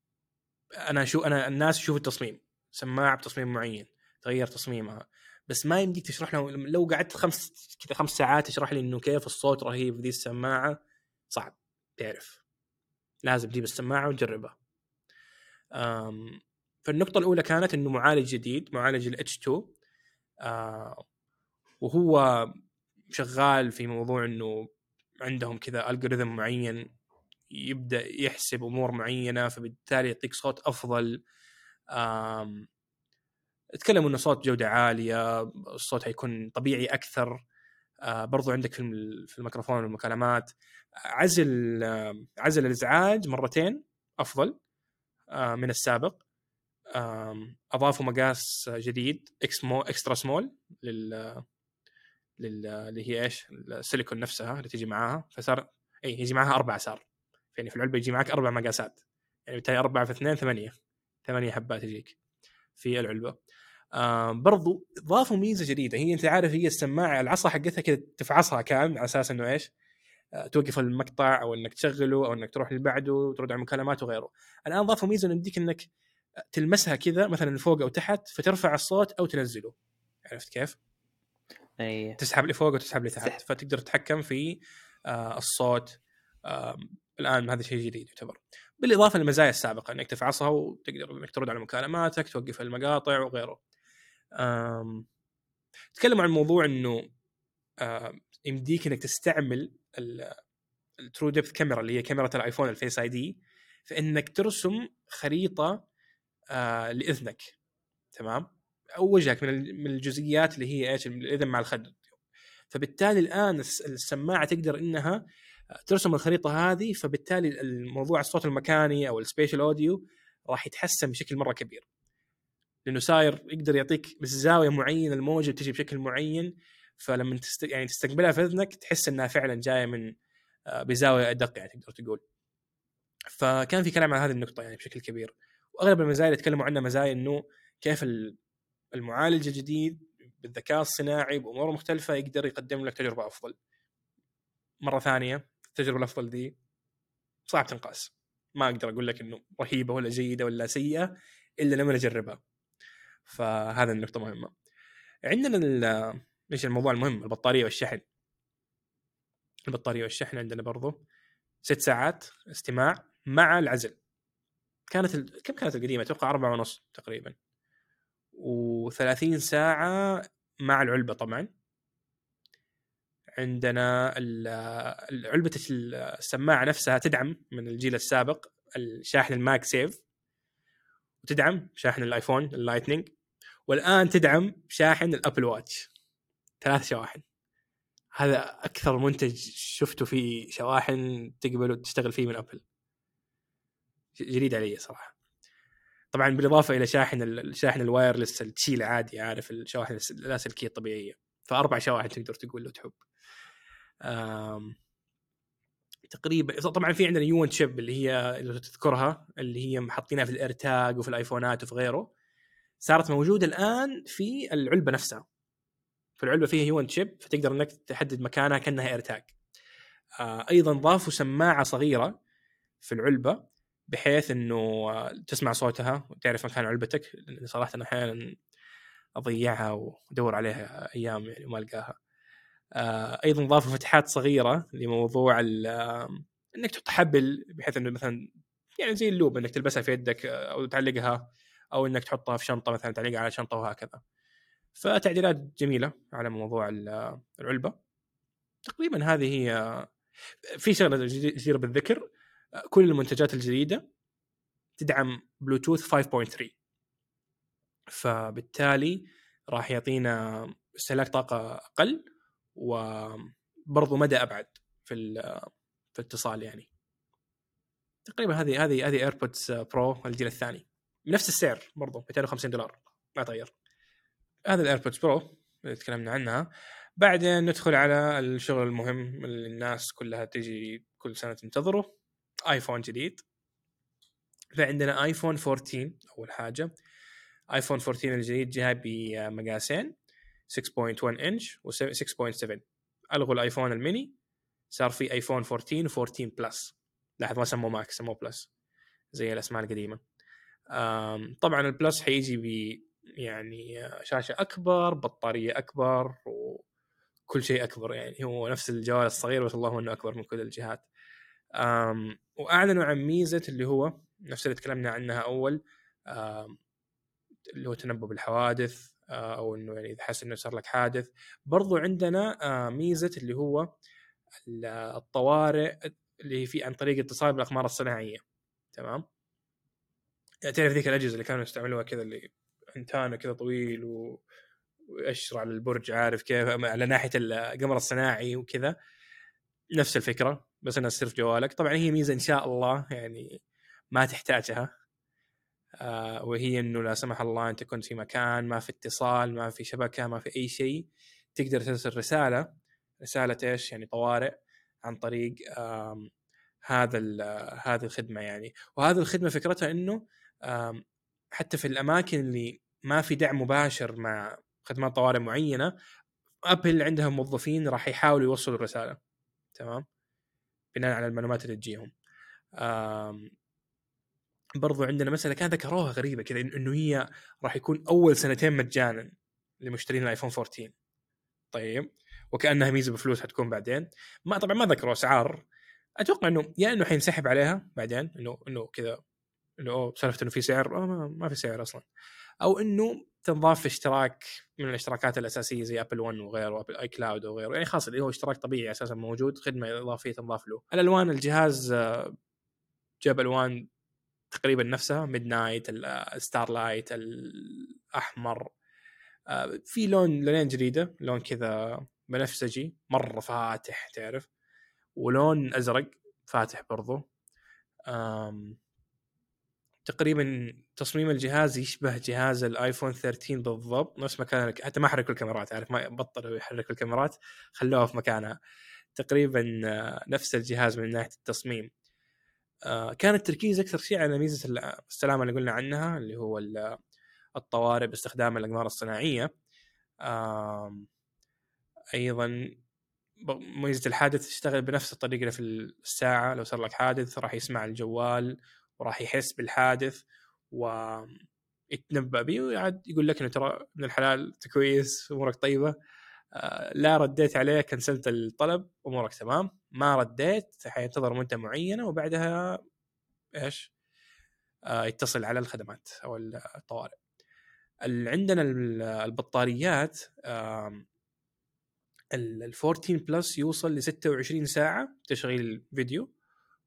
S2: أنا شو أنا الناس يشوفوا التصميم سماعه بتصميم معين تغير تصميمها بس ما يمديك تشرح له لو قعدت خمس كذا خمس ساعات تشرح لي إنه كيف الصوت رهيب في ذي السماعة صعب تعرف. لازم تجيب السماعة وتجربها. أم، فالنقطة الأولى كانت إنه معالج جديد معالج ال H2 آه وهو شغال في موضوع إنه عندهم كذا الجوريثم معين يبدأ يحسب أمور معينة فبالتالي يعطيك صوت أفضل. آم، تكلموا إنه صوت جودة عالية الصوت حيكون طبيعي أكثر. آه برضو عندك في الم- في الميكروفون والمكالمات. عزل آه عزل الإزعاج مرتين أفضل آه من السابق. أضافوا مقاس جديد إكس مو extra small لل لل اللي هي إيش؟ السيليكون نفسها اللي تجي معاها فصار إي يجي معاها أربع صار يعني في العلبة يجي معك أربع مقاسات. يعني بالتالي أربعة في اثنين ثمانية. ثمانية حبات يجيك في العلبة. برضو ضافوا ميزة جديدة. هي أنت عارف هي السماعة العصا حقتها كذا تفعصها كان على أساس إنه إيش؟ آه توقف المقطع أو إنك تشغله أو إنك تروح اللي بعده وترد على المكالمات وغيره. الآن ضافوا ميزة إنه يمديك إنك تلمسها كذا مثلا فوق أو تحت فترفع الصوت أو تنزله. عرفت كيف؟
S1: أي.
S2: تسحب لفوق وتسحب لتحت. فتقدر تتحكم في آه الصوت آه الآن هذا شيء جديد يعتبر. بالإضافة للمزايا السابقة إنك تفعصها وتقدر إنك ترد على مكالماتك توقف المقاطع وغيره. آم، تكلموا عن موضوع إنه آه يمديك إنك تستعمل ال TrueDepth camera اللي هي كاميرا الآيفون ال Face ID في إنك ترسم خريطة آه لإذنك تمام؟ أو وجهك من ال- من الجزئيات اللي هي إيش؟ الإذن مع الخد فبالتالي الآن السماعة تقدر إنها ترسم الخريطة هذه فبالتالي الموضوع الصوت المكاني أو ال spatial audio راح يتحسن بشكل مرة كبير. لأنه صاير يقدر يعطيك بس زاوية معينة الموجة تجي بشكل معين فلما تست... يعني تستقبلها في إذنك تحس إنها فعلا جاية من آه، بزاوية أدق يعني تقدر تقول. فكان في كلام عن هذه النقطة يعني بشكل كبير. وأغلب المزايا اللي تكلموا عنها مزايا إنه كيف المعالج الجديد بالذكاء الصناعي بأمور مختلفة يقدر يقدم لك تجربة أفضل. مرة ثانية التجربة الأفضل ذي صعب تنقاس. ما أقدر أقول لك إنه رهيبة ولا جيدة ولا سيئة إلا لما نجربها. فهذا النقطة مهمة. عندنا إيش الموضوع المهم؟ البطارية والشحن. البطارية والشحن عندنا برضو ست ساعات استماع مع العزل. كانت ال... كم كانت القديمة؟ أتوقع أربعة ونص تقريبا. و30 ساعة مع العلبة طبعا. عندنا علبه السماعة نفسها تدعم من الجيل السابق الشاحن ال MagSafe. وتدعم شاحن الآيفون ال Lightning. والآن تدعم شاحن ال Apple Watch. ثلاث شواحن. هذا أكثر منتج شفته فيه شواحن تقبل وتشتغل فيه من أبل. جديد علي صراحة. طبعا بالإضافة إلى شاحن الشاحن ال wireless اللي تشيل عادي عارف الشواحن اللاسلكيه الطبيعية. فأربع شواحن تقدر تقول لو تحب. تقريبا طبعا في عندنا U chip اللي هي لو تذكرها اللي هي محطينها في ال AirTag وفي الآيفونات وفي غيره. صارت موجودة الآن في العلبة نفسها. في العلبة فيها U chip فتقدر إنك تحدد مكانها كأنها AirTag. آه أيضا ضافوا سماعة صغيرة في العلبة. بحيث إنه تسمع صوتها وتعرف مكان علبتك لأن صراحة أحيانا أضيعها وأدور عليها أيام يعني وما ألقاها. آه، أيضا ضافوا فتحات صغيرة لموضوع إنك تحط حبل بحيث إنه مثلا يعني زي اللوب إنك تلبسها في يدك آه، أو تعلقها أو إنك تحطها في شنطة مثلا تعلقها على شنطة وهكذا. فتعديلات جميلة على موضوع العلبة. تقريبا هذه هي في شغلة جديره بالذكر. كل المنتجات الجديدة تدعم بلوتوث 5.3 فبالتالي راح يعطينا استهلاك طاقة أقل وبرضه مدى أبعد في في الاتصال يعني. تقريبا هذه هذه هذه AirPods Pro الجيل الثاني. بنفس السعر برضه 250 دولار. ما تغير هذا ال AirPods Pro اللي تكلمنا عنها. بعدين ندخل على الشغل المهم اللي الناس كلها تجي كل سنة تنتظره. آيفون جديد. فعندنا آيفون 14 أول حاجة. آيفون 14 الجديد جاي بمقاسين 6.1 انش و 6.7 الغوا الايفون الميني صار في آيفون 14 و14 Plus. لاحظ ما سموه Max سموه Plus. زي الأسماء القديمة. طبعا ال Plus حيجي ب يعني شاشة أكبر بطارية أكبر وكل شيء أكبر يعني. هو نفس الجوال الصغير بس إلا إنه أكبر من كل الجهات. وأعلنوا عن ميزة اللي هو نفس اللي تكلمنا عنها أول اللي هو تنبؤ بالحوادث آه، أو إنه يعني إذا حس إنه صار لك حادث. برضو عندنا آه، ميزة اللي هو الطوارئ اللي في عن طريق اتصال بالاقمار الصناعية. تمام؟ يعني تعرف ذيك الأجهزة اللي كانوا يستعملوها كذا اللي انتانه كذا طويل و... ويأشر على البرج عارف كيف على ناحية القمر الصناعي وكذا. نفس الفكرة. بس إنها تصير في جوالك. طبعا هي ميزة إن شاء الله يعني ما تحتاجها. آه وهي إنه لا سمح الله أنت كنت في مكان ما في اتصال ما في شبكة ما في أي شيء تقدر ترسل رسالة. رسالة إيش؟ يعني طوارئ عن طريق هذا هذه الخدمة يعني. وهذه الخدمة فكرتها إنه حتى في الأماكن اللي ما في دعم مباشر مع خدمات طوارئ معينة أبل عندها موظفين راح يحاولوا يوصلوا الرسالة. تمام؟ بناء على المعلومات اللي تجيهم. برضو عندنا مسألة كان ذكروها غريبة كذا إنه هي راح يكون أول سنتين مجانا لمشترين الآيفون 14 طيب وكأنها ميزة بفلوس حتكون بعدين. ما طبعا ما ذكروا أسعار. أتوقع إنه يا إنه حينسحب عليها بعدين انه إنه كذا إنه سالفة إنه في سعر. ما, ما في سعر أصلا. أو إنه تنضاف اشتراك من الاشتراكات الأساسية زي Apple One وغيره Apple iCloud وغيره. يعني خاص اللي هو اشتراك طبيعي أساسا موجود خدمة إضافية تنضاف له. الألوان الجهاز آه، جاب ألوان تقريبا نفسها midnight ال starlight الأحمر. آه، في لون لونين جديدة لون كذا بنفسجي مرة فاتح تعرف؟ ولون أزرق فاتح برضو. تقريبا تصميم الجهاز يشبه جهاز الايفون 13 بالضبط نفس مكان حتى ما حركوا الكاميرات عارف ما بطلوا يحركوا الكاميرات خلوها في مكانها. تقريبا آه، نفس الجهاز من ناحية التصميم. آه، كان التركيز أكثر شيء على ميزة السلامة اللي قلنا عنها اللي هو الطوارئ باستخدام الأقمار الصناعية. أيضا ميزة الحادث تشتغل بنفس الطريقة في الساعة لو صار لك حادث راح يسمع الجوال وراح يحس بالحادث ويتنبا به ويعد يقول لك إنه ترى من الحلال انت كويس أمورك طيبة آه، لا رديت عليه كنسلت الطلب أمورك تمام ما رديت حينتظر مدة معينة وبعدها إيش؟ آه، يتصل على الخدمات أو الطوارئ. عندنا البطاريات ال 14 بلس يوصل ل 26 ساعة تشغيل فيديو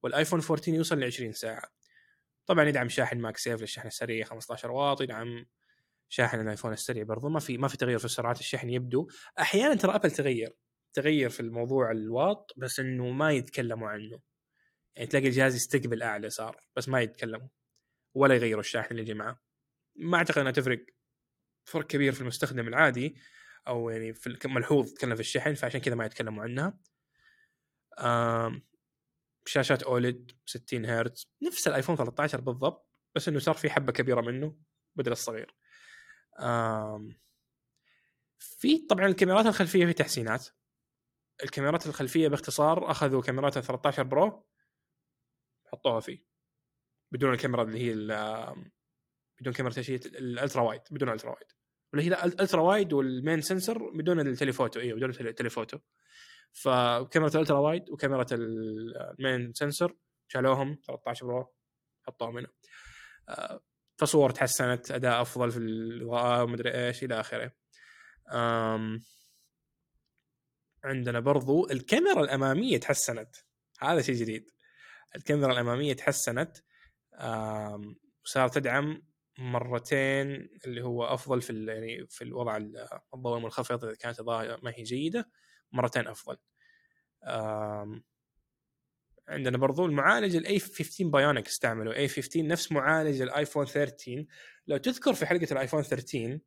S2: والآيفون 14 يوصل ل 20 ساعة طبعا يدعم شاحن MagSafe للشحن السريع 15 واط يدعم شاحن الآيفون السريع برضو ما في ما في تغيير في سرعات الشحن يبدو. أحيانا ترى ابل تغير تغير في الموضوع الواط بس إنه ما يتكلموا عنه. يعني تلاقي الجهاز يستقبل أعلى صار بس ما يتكلموا ولا يغيروا الشاحن اللي يجي معه ما أعتقد إنها تفرق فرق كبير في المستخدم العادي أو يعني في ملحوظ تكلم في الشحن فعشان كذا ما يتكلموا عنها. شاشات OLED 60 هرتز نفس الآيفون 13 بالضبط بس إنه صار في حبة كبيرة منه بدل الصغير. في طبعا الكاميرات الخلفية في تحسينات. الكاميرات الخلفية باختصار أخذوا كاميرات ال 13 Pro حطوها فيه. بدون الكاميرا اللي هي بدون كاميرا إيش ال ultra wide بدون ultra wide. واللي هي ال ultra wide وال main sensor بدون ال telephoto أيوه بدون ال telephoto فكاميرا ال ultra wide وكاميرا ال main sensor شالوهم 13 Pro حطوهم هنا. آه، فصور تحسنت أداء أفضل في الاضاءه ومدري إيش إلى آخره. عندنا برضو الكاميرا الأمامية تحسنت. هذا شيء جديد. الكاميرا الأمامية تحسنت وصارت تدعم مرتين اللي هو أفضل في يعني في الوضع الضوء المنخفض إذا كانت الاضاءه ما هي جيدة. مرتين أفضل. عندنا برضو المعالج ال A15 Bionic استعملوا. A15 نفس معالج الايفون 13 لو تذكر في حلقة الايفون 13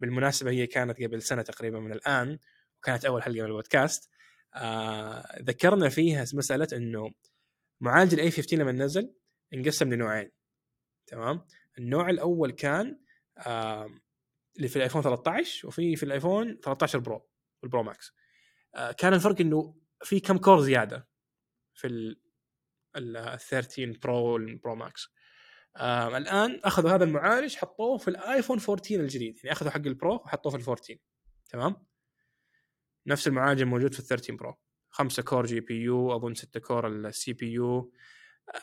S2: بالمناسبة هي كانت قبل سنة تقريبا من الآن وكانت أول حلقة من البودكاست آه ذكرنا فيها مسألة إنه معالج ال A15 لما نزل انقسم لنوعين. تمام؟ النوع الأول كان آه اللي في الايفون 13 وفي في الايفون 13 Pro وال Pro Max كان الفرق إنه في كم core زيادة في ال 13 Pro وال Pro Max آه الآن أخذوا هذا المعالج حطوه في الآيفون 14 الجديد. يعني أخذوا حق ال Pro وحطوه في ال 14 تمام؟ نفس المعالج الموجود في ال 13 Pro 5 core GPU أظن 6 core ال CPU.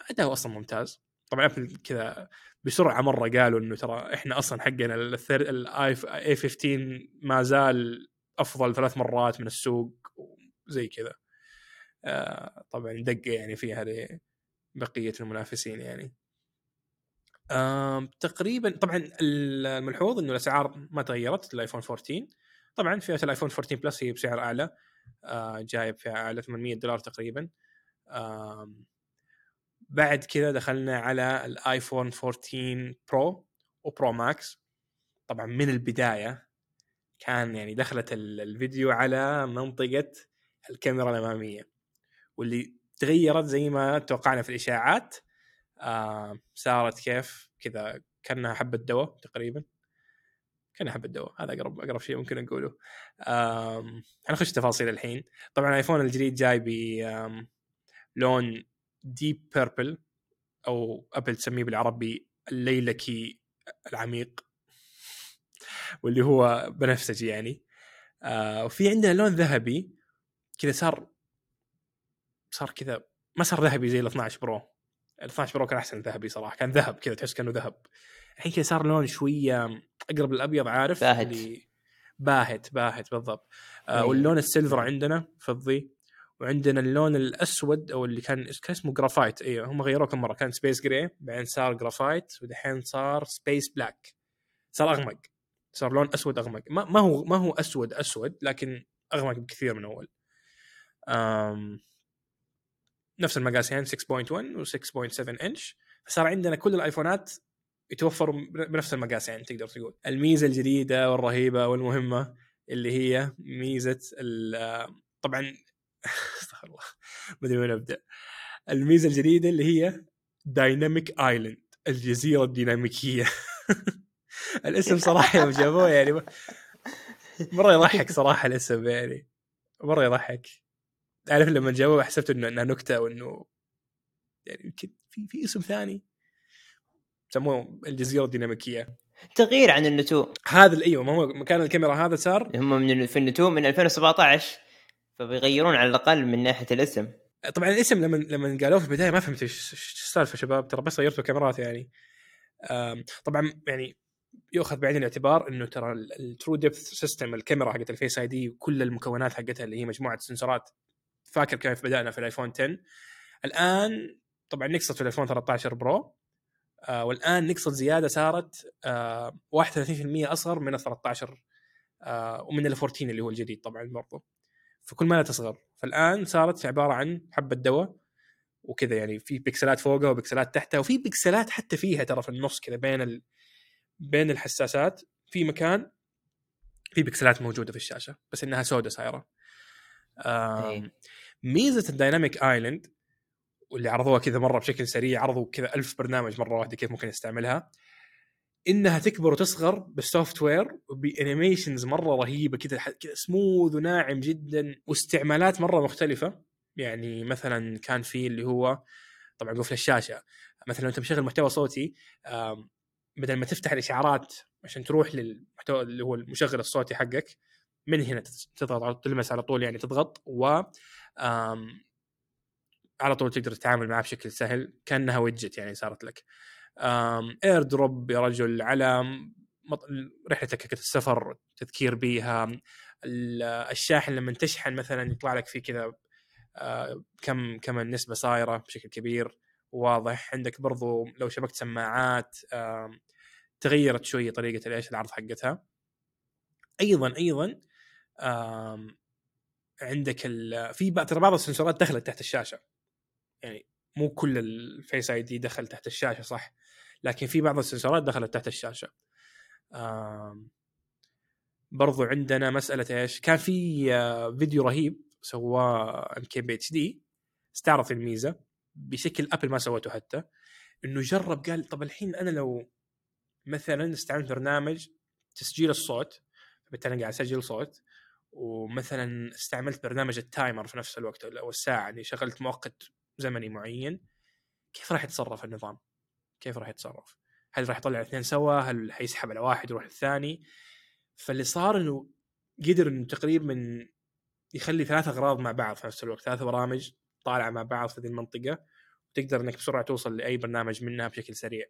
S2: اداؤه أصلا ممتاز. طبعا ابل كذا بسرعة مرة قالوا إنه ترى إحنا أصلا حقنا ال A A15 ما زال أفضل ثلاث مرات من السوق زي كذا. آه طبعا دق يعني فيها لبقية المنافسين يعني. آه تقريبا طبعا الملحوظ إنه الأسعار ما تغيرت الايفون 14 طبعا فئة الايفون 14 Plus هي بسعر أعلى. آه جايب فيها أعلى 800 دولار تقريبا. آه بعد كذا دخلنا على الايفون 14 Pro و Pro Max طبعا من البداية كان يعني دخلت الفيديو على منطقة الكاميرا الأمامية واللي تغيرت زي ما توقعنا في الإشاعات آه صارت كيف كذا كأنها حبة دواء تقريبا. كأنها حبة دواء هذا أقرب أقرب شيء ممكن نقوله حنخش تفاصيل الحين. طبعا الآيفون الجديد جاي ب لون deep purple أو ابل تسميه بالعربي الليلكي العميق. واللي هو بنفسجي يعني. آه وفي عندنا لون ذهبي كذا صار صار كذا ما صار ذهبي زي ال 12 Pro. ال 12 Pro كان أحسن ذهبي صراحة كان ذهب كذا تحس كأنه ذهب. الحين كذا صار لون شوية أقرب للأبيض عارف؟
S1: باهت. اللي
S2: باهت باهت بالضبط. آه إيه. واللون ال silver عندنا فضي وعندنا اللون الأسود أو اللي كان كان اسمه جرافايت أيوه هم غيروه كم مرة. كان space gray بعدين صار جرافايت ودحين صار space black صار أغمق. صار لون أسود أغمق. ما, ما هو ما هو أسود أسود لكن أغمق بكثير من أول. آم نفس المقاسين 6.1 و 6.7 انش فصار عندنا كل الآيفونات يتوفروا بنفس المقاسين تقدر تقول. الميزة الجديدة والرهيبة والمهمة اللي هي ميزة طبعا [LAUGHS] أستغفر الله. ما أدري وين أبدأ. الميزة الجديدة اللي هي Dynamic Island الجزيرة الديناميكية. [LAUGHS] الاسم صراحة يوم جابوه يعني مرة يضحك صراحة الاسم يعني. مرة يضحك. تعرف لما جابوه حسبت انه إنها نكتة وإنه يعني يمكن في في اسم ثاني. سموه الجزيرة الديناميكية.
S1: تغيير عن النوتش.
S2: هذا أيوه ما هو مكان الكاميرا هذا صار.
S1: هم من في ال notch من 2017 فبيغيرون على الأقل من ناحية الاسم.
S2: طبعا الاسم لما لما قالوه في البداية ما فهمت إيش السالفه شباب ترى بس غيرتوا كاميرات يعني. طبعا يعني يؤخذ بعين الاعتبار إنه ترى ال TrueDepth system الكاميرا حقت ال Face ID وكل المكونات حقتها اللي هي مجموعة sensorات فاكر كيف بدأنا في الآيفون 10 الآن طبعا نقصت في الآيفون 13 Pro آه والآن نقصت زيادة صارت آه 31% أصغر من ال 13 آه ومن ال 14 اللي هو الجديد طبعا برضو فكل ما لا تصغر فالآن صارت عبارة عن حبة دواء وكذا يعني في بكسلات فوقها وبكسلات تحتها وفي بكسلات حتى فيها ترى في النص كذا بين. بين الحساسات في مكان في pixelات موجودة في الشاشة بس إنها سوداء صايرة
S1: إيه.
S2: ميزة ال Dynamic Island واللي عرضوها كذا مرة بشكل سريع عرضوا كذا ألف برنامج مرة واحدة كيف ممكن يستعملها إنها تكبر وتصغر بال software وب animations مرة رهيبة كذا كذا سموث وناعم جدا واستعمالات مرة مختلفة يعني مثلا كان في اللي هو طبعا قفل الشاشة مثلا أنت مشغل محتوى صوتي بدل ما تفتح الإشعارات عشان تروح للمحتوى اللي هو المشغل الصوتي حقك من هنا تضغط تلمس على طول يعني تضغط و على طول تقدر تتعامل معاه بشكل سهل كأنها ويدجت يعني صارت لك. اير دروب يا رجل على رحلتك السفر تذكير بيها الشاحن لما تشحن مثلا يطلع لك فيه كذا آه، كم كم النسبة صايرة بشكل كبير. واضح. عندك برضو لو شبكت سماعات تغيرت شوية طريقة الايش العرض حقتها. أيضا أيضا عندك في ترى بعض ال sensorات دخلت تحت الشاشة. يعني مو كل ال Face ID دخل تحت الشاشة صح؟ لكن في بعض ال sensorات دخلت تحت الشاشة. برضو عندنا مسألة إيش؟ كان في آه، فيديو رهيب سواه إم كي بي إتش دي. استعرض الميزة. بشكل ابل ما سوته حتى إنه جرب قال طب الحين أنا لو مثلا استعملت برنامج تسجيل الصوت بالتالي قاعد أسجل صوت ومثلا استعملت برنامج ال timer في نفس الوقت أو الساعة يعني شغلت مؤقت زمني معين كيف راح يتصرف النظام؟ كيف راح يتصرف؟ هل راح يطلع الاثنين سوا؟ هل حيسحب على واحد ويروح الثاني؟ فاللي صار إنه قدر إنه تقريبا يخلي ثلاث أغراض مع بعض في نفس الوقت، ثلاث برامج طالعه مع بعض في ذي المنطقة وتقدر إنك بسرعة توصل لأي برنامج منها بشكل سريع.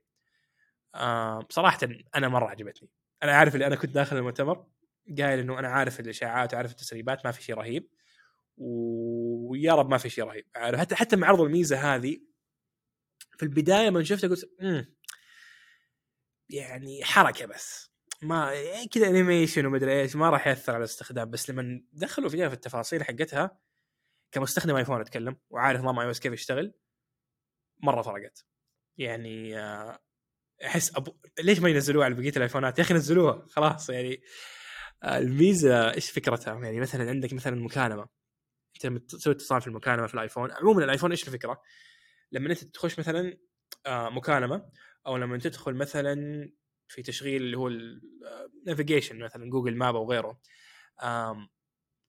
S2: آه بصراحه أنا مرة عجبتني. أنا عارف اللي أنا كنت داخل المؤتمر قايل إنه أنا عارف الإشاعات وعارف التسريبات ما في شيء رهيب. ويا رب ما في شيء رهيب. عارف حتى حتى مع عرض الميزة هذه في البداية من شفتها قلت يعني حركة بس. ما كذا animation ومدري إيش ما راح يأثر على الاستخدام. بس لما دخلوا فيها في التفاصيل حقتها كمستخدم آيفون أتكلم وعارف نظام i كيف يشتغل مرة فرقت. يعني آه، أحس أبو... ليش ما ينزلوها على بقية الآيفونات؟ يا أخي نزلوها خلاص يعني آه، الميزة إيش فكرتها؟ يعني مثلا عندك مثلا مكالمة أنت لما تسوي اتصال في المكالمة في الآيفون عموما الآيفون إيش الفكرة؟ لما أنت تخش مثلا آه، مكالمة أو لما تدخل مثلا في تشغيل اللي هو ال navigation مثلا Google Map أو غيره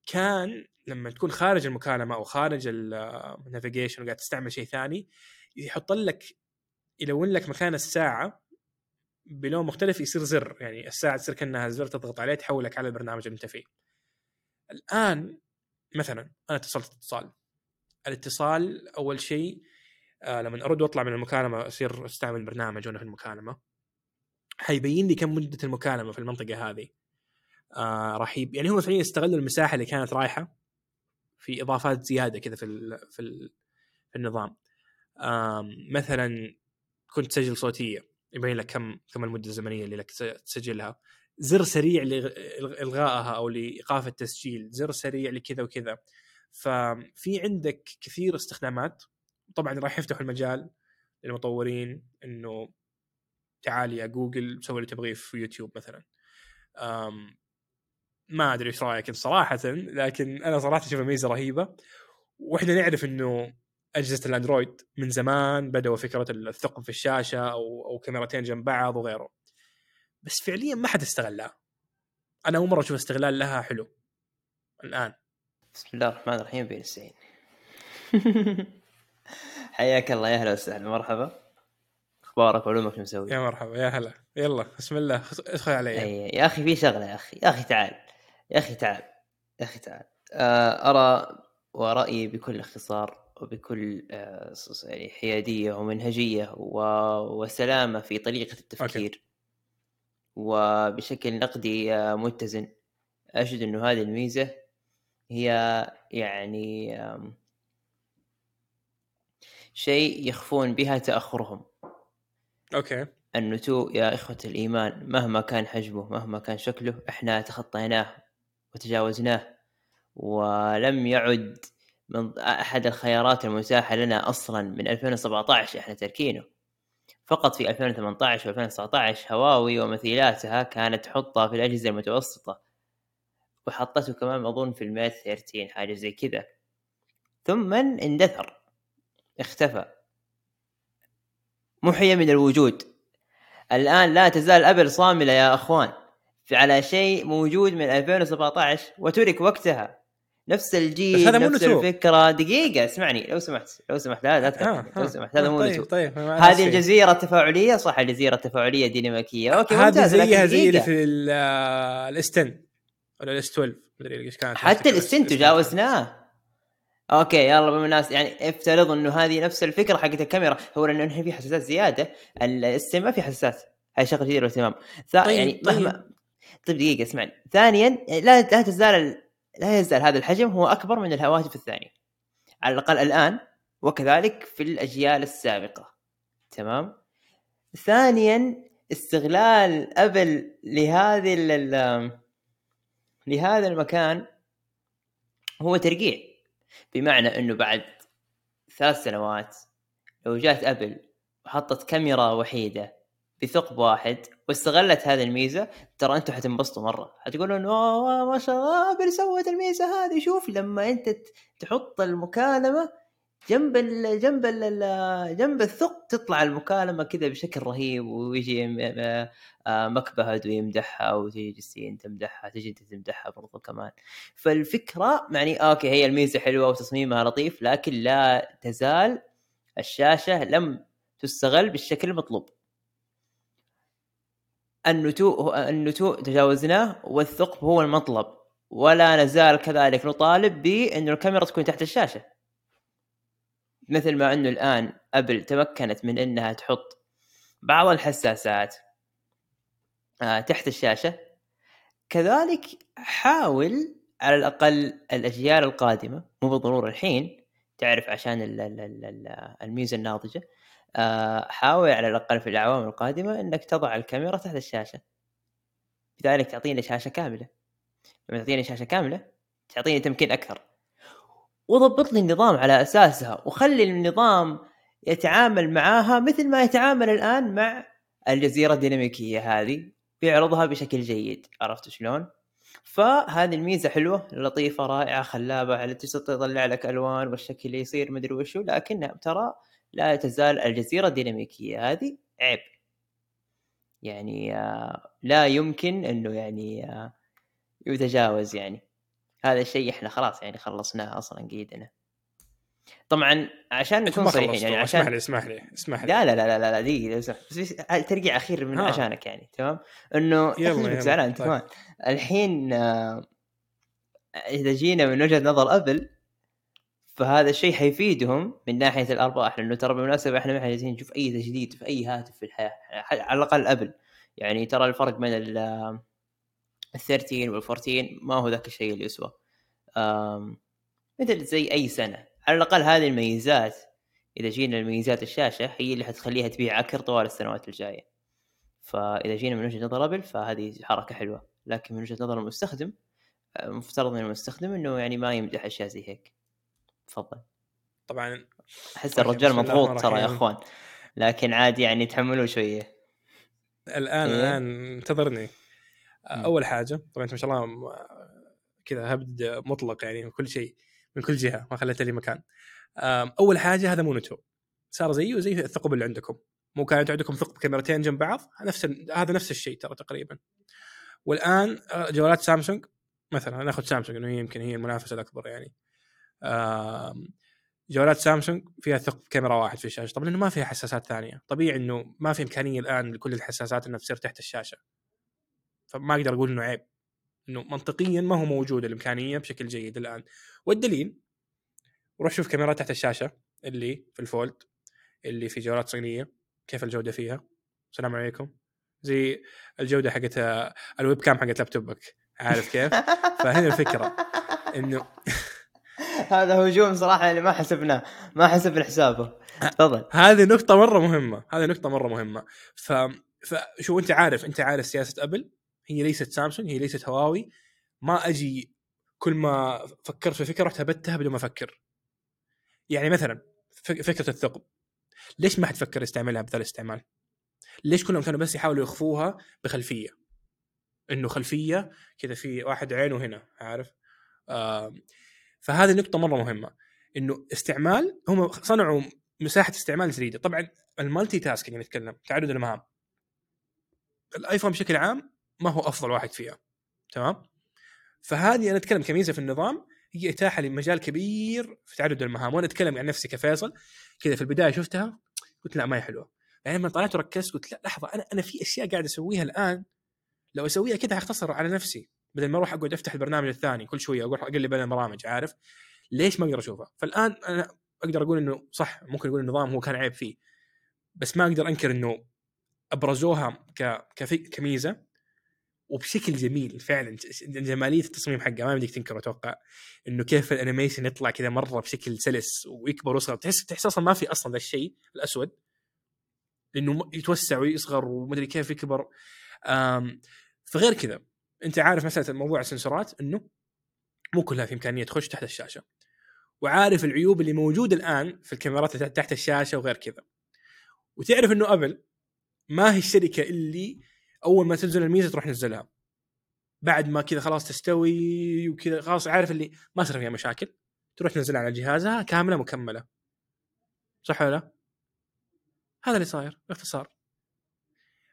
S2: كان لما تكون خارج المكالمة أو خارج ال navigation وقاعد تستعمل شيء ثاني يحط لك يلون لك مكان الساعة بلون مختلف يصير زر. يعني الساعة تصير كأنها زر تضغط عليه تحولك على البرنامج اللي أنت فيه. الآن مثلا أنا اتصلت اتصال. الاتصال أول شيء آه لما أرد وأطلع من المكالمة أصير أستعمل برنامج وأنا في المكالمة. حيبين لي كم مدة المكالمة في المنطقة هذه. آه راح يب... يعني هم فعليا يستغلوا المساحة اللي كانت رايحة في إضافات زيادة كذا في ال... في, ال... في النظام. آه مثلا كنت تسجل صوتية يبين لك كم كم المدة الزمنية اللي لك تسجلها. زر سريع لإلغائها أو لإيقاف التسجيل زر سريع لكذا وكذا. ففي عندك كثير استخدامات. طبعا راح يفتحوا المجال للمطورين إنه تعال يا جوجل سوي اللي تبغيه في يوتيوب مثلا. ما أدري إيش رأيك صراحة لكن أنا صراحة أشوفها ميزة رهيبة. وإحنا نعرف إنه أجهزة الأندرويد من زمان بدأوا فكرة الثقب في الشاشة أو أو كاميرتين جنب بعض وغيره. بس فعليا ما حد استغلها. أنا أول مرة أشوف استغلال لها حلو. الآن.
S1: بسم الله الرحمن الرحيم بين السعين [LAUGHS] حياك الله يا أهلا وسهلا. مرحبا. أخبارك وعلومك شو مسوي؟
S2: يا مرحبا يا هلا. يلا بسم الله. ادخل علي.
S1: أي يا أخي في شغلة يا أخي. يا أخي تعال. يا أخي تعال يا أخي تعال. آه، أرى ورأيي بكل اختصار وبكل آه، يعني حيادية ومنهجية وسلامة في طريقة التفكير. أوكي. وبشكل نقدي آه، متزن. أجد أنه هذه الميزة هي يعني شيء يخفون بها تأخرهم.
S2: أوكي.
S1: النتوء يا إخوة الإيمان مهما كان حجمه مهما كان شكله إحنا تخطيناه. وتجاوزناه. ولم يعد من أحد الخيارات المتاحة لنا أصلا من 2017 إحنا تركينه. فقط في 2018 و 2019 هواوي ومثيلاتها كانت تحطها في الأجهزة المتوسطة. وحطته كمان أظن في ال Mate 13 حاجة زي كذا. ثم اندثر. اختفى. محي من الوجود. الآن لا تزال أبل صاملة يا أخوان. على شيء موجود من 2017 وترك وقتها. نفس الجيل هذا نفس مو الفكرة. دقيقة اسمعني لو سمحت لو سمحت لا لا آه لو سمحت هذا مو طيب, طيب هذه الجزيرة التفاعلية صح الجزيرة التفاعلية ديناميكيه أوكي
S2: هذه زيها زي اللي في الاستن ولا الاس 12 مدري إيش كانت
S1: حتى ال S10 تجاوزناه. أوكي يلا بما الناس يعني افترض إنه هذه نفس الفكرة حقت الكاميرا. هو لأنه في حساسات زيادة ال S10 ما في حساسات. هاي شغلة جديدة واهتمام طيب يعني مهما طيب. دقيقة اسمعني. ثانيا لا لا تزال لا يزال هذا الحجم هو أكبر من الهواتف الثانية. على الأقل الآن وكذلك في الأجيال السابقة. تمام؟ ثانيا استغلال أبل لهذه لهذا المكان هو ترقيع. بمعنى أنه بعد ثلاث سنوات لو جات أبل وحطت كاميرا وحيدة بثقب واحد واستغلت هذه الميزة ترى أنتم حتنبسطوا مرة. حتقولوا انه ما شاء الله ابل سوت الميزة هذه. شوف لما أنت تحط المكالمة جنب ال جنب ال جنب الثقب تطلع المكالمة كذا بشكل رهيب ويجي آه، مكبهد ويمدحها وتجي تمدحها تجي أنت تمدحها برضو كمان. فالفكرة يعني أوكي هي الميزة حلوة وتصميمها لطيف لكن لا تزال الشاشة لم تستغل بالشكل المطلوب. النتوء النتوء تجاوزناه والثقب هو المطلب. ولا نزال كذلك نطالب بأن الكاميرا تكون تحت الشاشة. مثل ما أنه الآن أبل تمكنت من أنها تحط بعض الحساسات آه، تحت الشاشة. كذلك حاول على الأقل الأجيال القادمة مو بالضرورة الحين تعرف عشان الميزة الناضجة حاول على الأقل في الأعوام القادمة إنك تضع الكاميرا تحت الشاشة. بذلك تعطيني شاشة كاملة. لما تعطيني شاشة كاملة تعطيني تمكين أكثر. وضبط لي النظام على أساسها وخلي النظام يتعامل معاها مثل ما يتعامل الآن مع الجزيرة الديناميكية هذه بيعرضها بشكل جيد. عرفت شلون؟ فهذه الميزة حلوة لطيفة رائعة خلابة على تستطيع تطلع لك ألوان والشكل يصير مدري وشو لكنها ترى لا تزال الجزيرة الديناميكية. هذه عيب. يعني آه، لا يمكن إنه يعني آه، يتجاوز يعني. هذا الشيء إحنا خلاص يعني خلصناه أصلا قيدنا. طبعا عشان نكون صريحين يعني عشان
S2: اسمح لي اسمح لي اسمح لي.
S1: لا لا لا لا لا دقيقة بس ترقيع أخير من ها. عشانك يعني تمام؟ إنه يلا زعلان انت كمان الحين آه، إذا جينا من وجهة نظر أبل فهذا الشيء حيفيدهم من ناحية الأرباح لأنه ترى بالمناسبة إحنا ما إحنا جالسين نشوف أي تجديد في أي هاتف في الحياة على الأقل ابل يعني ترى الفرق بين ال 13 وال 14 ما هو ذاك الشيء اللي يسوى مثل زي أي سنة. على الأقل هذه الميزات إذا جينا لميزات الشاشة هي اللي حتخليها تبيع عكر طوال السنوات الجاية. فإذا جينا من وجهة نظر أبل فهذه حركة حلوة. لكن من وجهة نظر المستخدم آه، مفترض من المستخدم إنه يعني ما يمدح أشياء زي هيك. تفضل.
S2: طبعا أحس
S1: الرجال مضغوط ترى يا. أخوان لكن عادي يعني تحملوا شوية.
S2: الآن
S1: إيه.
S2: الآن انتظرني. أول حاجة طبعا أنت ما شاء الله كذا هبد مطلق يعني من كل شيء من كل جهة ما خليت لي مكان. أول حاجة هذا مونيتو صار زيه زي الثقب اللي عندكم. مو كانت عندكم ثقب كاميرتين جنب بعض؟ نفس هذا نفس الشيء ترى تقريبا. والآن آه، جوالات سامسونج مثلا ناخذ سامسونج إنه هي يمكن هي المنافسة الأكبر يعني. جوالات سامسونج فيها ثقب كاميرا واحد في الشاشة. طبعا لأنه ما فيها حساسات ثانية. طبيعي إنه ما في إمكانية الآن لكل الحساسات إنها تصير تحت الشاشة. فما أقدر أقول إنه عيب. إنه منطقيا ما هو موجود الإمكانية بشكل جيد الآن. والدليل روح شوف كاميرات تحت الشاشة اللي في الفولد اللي في جوالات صينية كيف الجودة فيها. السلام عليكم. زي الجودة حقت آه، الويب كام حقت لابتوبك. عارف كيف؟ [LAUGHS] فهنا الفكرة. إنه [LAUGHS]
S1: هذا هجوم صراحة اللي ما حسبناه ما حسبنا حسابه تفضل
S2: هذه نقطة مرة مهمة، هذه نقطة مرة مهمة، ف فشو أنت عارف أنت عارف سياسة أبل هي ليست سامسونج هي ليست هواوي ما أجي كل ما فكرت في فكرة رحت هبتها بدون ما أفكر. يعني مثلا فك- فكرة الثقب ليش ما حد فكر يستعملها بذا الاستعمال؟ ليش كلهم كانوا بس يحاولوا يخفوها بخلفية؟ إنه خلفية كذا في واحد عينه هنا عارف؟ آم، فهذه نقطة مرة مهمة إنه استعمال هم صنعوا مساحة استعمال جديدة، طبعا ال multitasking نتكلم تعدد المهام. الآيفون بشكل عام ما هو أفضل واحد فيها. تمام؟ فهذه أنا أتكلم كميزة في النظام هي إتاحة لمجال كبير في تعدد المهام، وأنا أتكلم عن نفسي كفيصل كذا في البداية شفتها قلت لا ما هي حلوة. يعني لما طلعت وركزت قلت لا لحظة أنا أنا في أشياء قاعد أسويها الآن لو أسويها كذا حختصر على نفسي بدل ما أروح أقعد أفتح البرنامج الثاني كل شوية أروح أقلب بين البرامج عارف؟ ليش ما أقدر اشوفها فالآن أنا أقدر أقول إنه صح ممكن أقول النظام هو كان عيب فيه بس ما أقدر أنكر إنه أبرزوها ك. كميزة وبشكل جميل فعلا جمالية التصميم حقها ما بدك تنكر أتوقع إنه كيف ال animation يطلع كذا مرة بشكل سلس ويكبر ويصغر. تحس تحس أصلا ما في أصلا ذا الشيء الأسود لأنه يتوسع ويصغر ومدري كيف يكبر. فغير كذا أنت عارف مسألة موضوع السنسورات إنه مو كلها في إمكانية تخش تحت الشاشة. وعارف العيوب اللي موجودة الآن في الكاميرات اللي تحت الشاشة وغير كذا. وتعرف إنه أبل ما هي الشركة اللي أول ما تنزل الميزة تروح تنزلها. بعد ما كذا خلاص تستوي وكذا خلاص عارف اللي ما صار فيها مشاكل. تروح تنزلها على جهازها كاملة مكملة. صح ولا لا؟ هذا اللي صاير باختصار.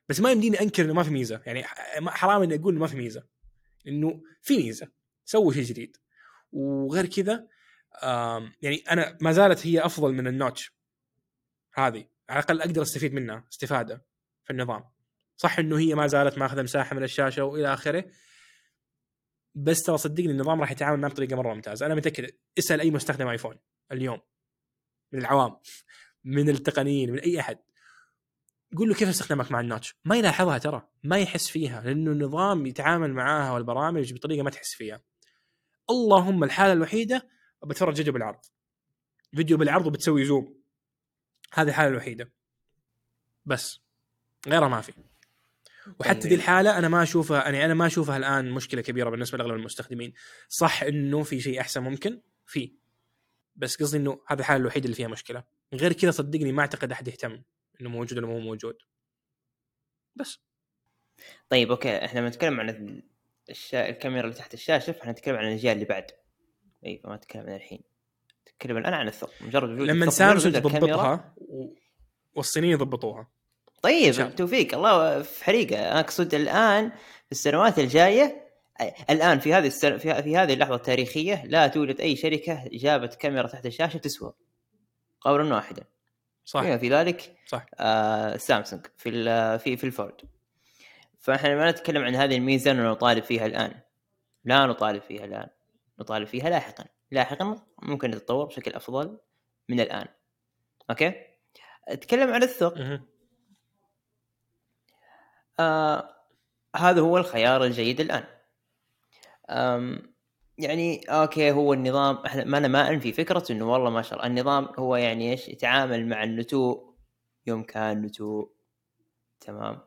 S2: بس ما يمديني أنكر إنه ما في ميزة. يعني حرام إني أقول إنه ما في ميزة. إنه في ميزة. سووا شيء جديد. وغير كذا يعني أنا ما زالت هي أفضل من النوتش هذه. على الأقل أقدر أستفيد منها استفادة في النظام. صح إنه هي ما زالت ماخذة مساحة من الشاشة وإلى آخره. بس ترى صدقني النظام راح يتعامل معه بطريقة مرة ممتازة. أنا متأكد اسأل أي مستخدم ايفون اليوم. من العوام. [LAUGHS] من التقنيين. من أي أحد. قول له كيف استخدامك مع ال notch ما يلاحظها ترى ما يحس فيها لأنه النظام يتعامل معاها والبرامج بطريقة ما تحس فيها. اللهم الحالة الوحيدة بتفرج فيديو بالعرض. فيديو بالعرض وبتسوي zoom. هذه الحالة الوحيدة. بس غيرها ما في. وحتى
S1: طيب.
S2: دي الحالة أنا ما أشوفها يعني أنا ما أشوفها الآن مشكلة كبيرة بالنسبة لأغلب المستخدمين. صح إنه في شيء أحسن ممكن؟ في. بس قصدي إنه هذه الحالة الوحيدة اللي فيها مشكلة. غير كذا صدقني ما أعتقد أحد يهتم. إنه موجود ولا مو موجود. بس.
S1: طيب أوكي إحنا بنتكلم عن ال- الشا... الكاميرا اللي تحت الشاشة فإحنا نتكلم عن الأجيال اللي بعد. اي فما نتكلم عن الحين. نتكلم الآن عن الثقب. مجرد وجود
S2: لما سامسونج. تضبطها و... والصينيين يضبطوها.
S1: طيب. توفيق الله في حريقة. أنا أقصد الآن في السنوات الجاية الآن في هذه السنة في, في هذه اللحظة التاريخية لا توجد أي شركة جابت كاميرا تحت الشاشة تسوى قولا واحدا.
S2: صح.
S1: بما في ذلك
S2: صح.
S1: آه سامسونج في في في الفورد فإحنا ما نتكلم عن هذه الميزة انه نطالب فيها الآن. لا نطالب فيها الآن. نطالب فيها لاحقا. لاحقا ممكن تتطور بشكل أفضل من الآن. أوكي؟ أتكلم عن الثقب
S2: مهم.
S1: آه هذا هو الخيار الجيد الآن. أم يعني أوكي هو النظام إحنا ما أنا ما أنفي فكرة إنه والله ما شاء الله النظام هو يعني إيش؟ يتعامل مع النتوء يوم كان نتوء تمام؟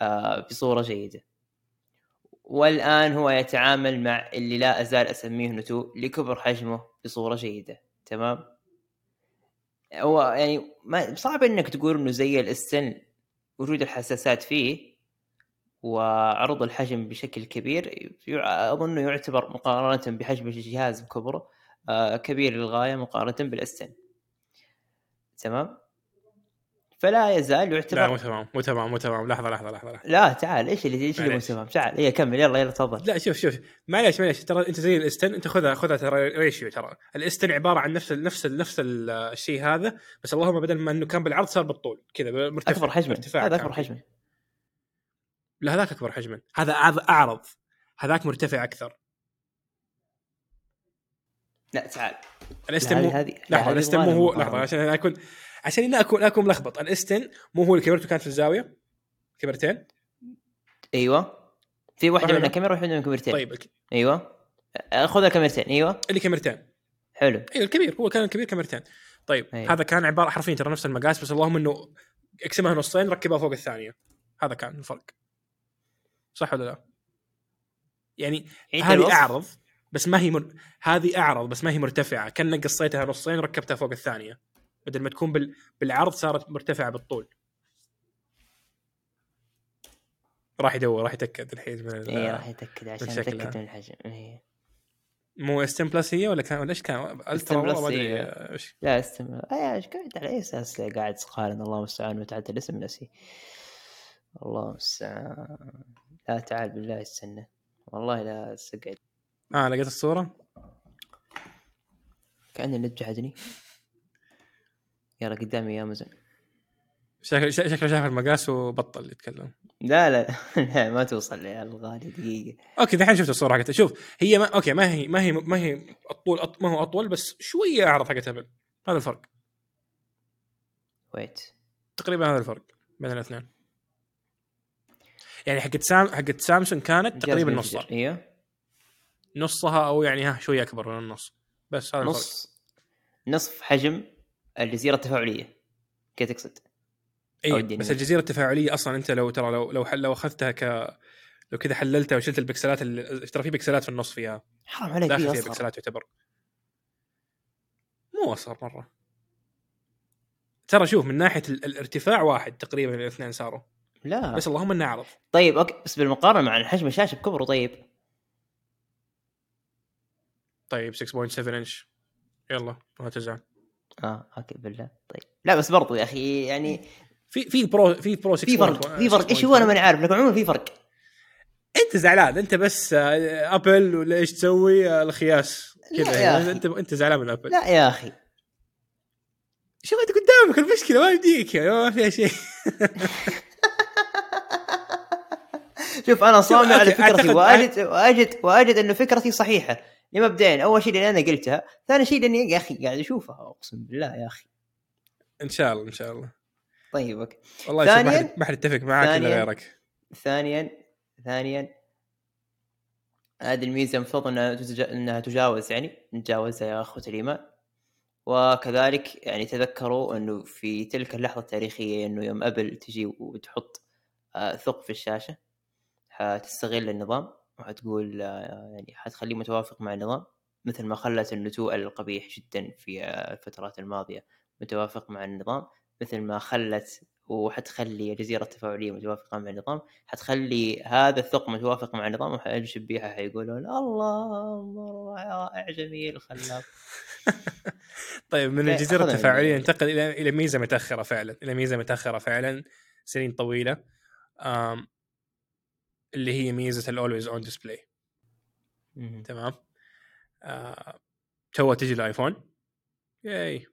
S1: آه، بصوره جيدة. والآن هو يتعامل مع اللي لا أزال أسميه نتو لكبر حجمه بصوره جيدة تمام؟ هو يعني ما صعب إنك تقول إنه زي الاستن وجود الحساسات فيه وعرض الحجم بشكل كبير اظنه يعتبر مقارنة بحجم الجهاز بكبره آه، كبير للغاية مقارنة بالاستن تمام؟ فلا يزال يعتبر
S2: لا مو تمام مو تمام مو تمام. لحظة لحظة لحظة, لحظة.
S1: لا تعال إيش اللي إيش اللي مو. تمام؟ تعال هي كمل يلا يلا تفضل.
S2: لا شوف شوف. معليش معليش. ترى أنت زي الأستن أنت خذها خذها ترى ريشيو ترى. الأستن عبارة عن نفس ال نفس ال نفس ال- الشيء هذا بس اللهم بدل ما إنه كان بالعرض صار بالطول كذا مرتفع
S1: أكبر حجما
S2: ارتفاع
S1: هذا
S2: أكبر.
S1: حجما
S2: لا هذاك أكبر حجما. هذا هذا أعرض. هذاك مرتفع أكثر.
S1: لا تعال.
S2: الاستن
S1: لا،
S2: مو
S1: هذه-
S2: لحظة الاستن مو هو
S1: لحظة.
S2: عشان أنا اكون عشان لا اكون أكون ملخبط. الإستن مو هو اللي كاميرته كانت في الزاوية؟ كاميرتين؟
S1: أيوه. في
S2: واحدة
S1: منها؟ كاميرا وواحدة منها كاميرتين.
S2: طيب
S1: أيوه. خذ الكاميرتين أيوه.
S2: اللي كاميرتين.
S1: حلو.
S2: اي الكبير. هو كان الكبير كاميرتين. طيب
S1: أيوة.
S2: هذا كان عبارة حرفيا ترى نفس المقاس بس اللهم إنه اقسمها نصين ركبها فوق الثانية. هذا كان الفرق. صح ولا لا؟ يعني هذه. أعرض بس ما هي مر... هذه أعرض بس ما هي مرتفعة كانك قصيتها نصين وركبتها فوق الثانية بدل ما تكون بال... بالعرض صارت مرتفعة بالطول راح يدور راح يتأكد الحين من ال-
S1: اي راح يتأكد عشان. يتأكد من الحجم إيه.
S2: مو استن بلس هي ولا كان ولا إيش كان؟ الترا
S1: بلس
S2: والله ما أدري
S1: هي.
S2: إيش
S1: لا استمر اي إيش قاعد على أي أساس قاعد تقارن الله المستعان وتعدى الاسم نسي الله المستعان لا تعال بالله استنى. والله لا تقعد
S2: آه لقيت الصورة؟
S1: كأن النت جحدني يلا قدامي يا أمازون.
S2: شكله شكله شاف المقاس وبطل يتكلم.
S1: لا لا. [LAUGHS] لا ما توصل يا الغالي دقيقة.
S2: أوكي دحين شفت الصورة حقتها. شوف هي ما أوكي ما هي ما هي ما هي الطول أط... ما هو أطول بس شوية أعرض حقت ابل هذا الفرق.
S1: wait
S2: تقريبا هذا الفرق بين الاثنين. يعني حقت سام حقت سامسونج كانت تقريبا نصها.
S1: أيوه
S2: نصها أو يعني ها شوية أكبر من النص. بس هذا الفرق.
S1: نص نصف حجم الجزيرة التفاعلية. كيف تقصد؟
S2: اي. بس الجزيرة التفاعلية أصلا أنت لو ترى لو لو لو أخذتها ك لو كذا حللتها وشلت ال pixelات اللي ترى في pixelات في النص فيها.
S1: حرام عليك
S2: داخل
S1: فيه
S2: فيها pixelات يعتبر. مو أصغر مرة. ترى شوف من ناحية ال- الارتفاع واحد تقريبا الاثنين صاروا.
S1: لا.
S2: بس اللهم إنه عرض
S1: طيب okay بس بالمقارنة مع حجم الشاشة بكبره طيب.
S2: طيب 6.7 انش يلا ما تزعل.
S1: آه okay بالله. طيب. لا بس برضو يا أخي يعني
S2: في في pro في pro 6
S1: في فرق في فرق. إيش هو؟ أنا ماني عارف. لكن عموما في فرق.
S2: أنت زعلان. أنت بس آه، أبل ولا إيش تسوي؟ آه، الخياس. كذا
S1: أخي.
S2: أنت أنت زعلان من أبل.
S1: لا يا أخي.
S2: شوف انت قدامك المشكلة ما يمديك يعني ما فيها شيء. [LAUGHS]
S1: شوف أنا صامع على فكرتي واجد واجد وأجد إنه فكرتي صحيحة. لمبدئيا أول شيء لأن أنا قلتها ثاني شيء لأني يا أخي قاعد أشوفها أقسم بالله يا أخي.
S2: إن شاء الله إن شاء الله.
S1: طيب أوكي.
S2: والله
S1: ثانياً-
S2: ما حد يتفق معك
S1: إلا
S2: غيرك.
S1: ثانيا ثانيا هذه الميزة المفروض إنها تتجا... إنها تجاوز يعني نتجاوزها يا أخوة الإيمان. وكذلك يعني تذكروا إنه في تلك اللحظة التاريخية إنه يوم أبل تجي وتحط آه، ثقب في الشاشة. حتستغل النظام وحتقول آه، يعني حتخليه متوافق مع النظام مثل ما خلت النتوء القبيح جدا في آه، الفترات الماضية متوافق مع النظام. مثل ما خلت وحتخلي الجزيرة التفاعلية متوافقة مع النظام حتخلي هذا الثقب متوافق مع النظام وحيشبيها حيقولون الله الله رائع جميل خلاق. [LAUGHS]
S2: طيب من التفاعلية
S1: من-
S2: ننتقل إلى إلى ميزة متأخرة فعلا إلى ميزة متأخرة فعلا سنين طويلة. آم اللي هي ميزة ال always on display تمام؟ آه تو تجي الآيفون. ياي.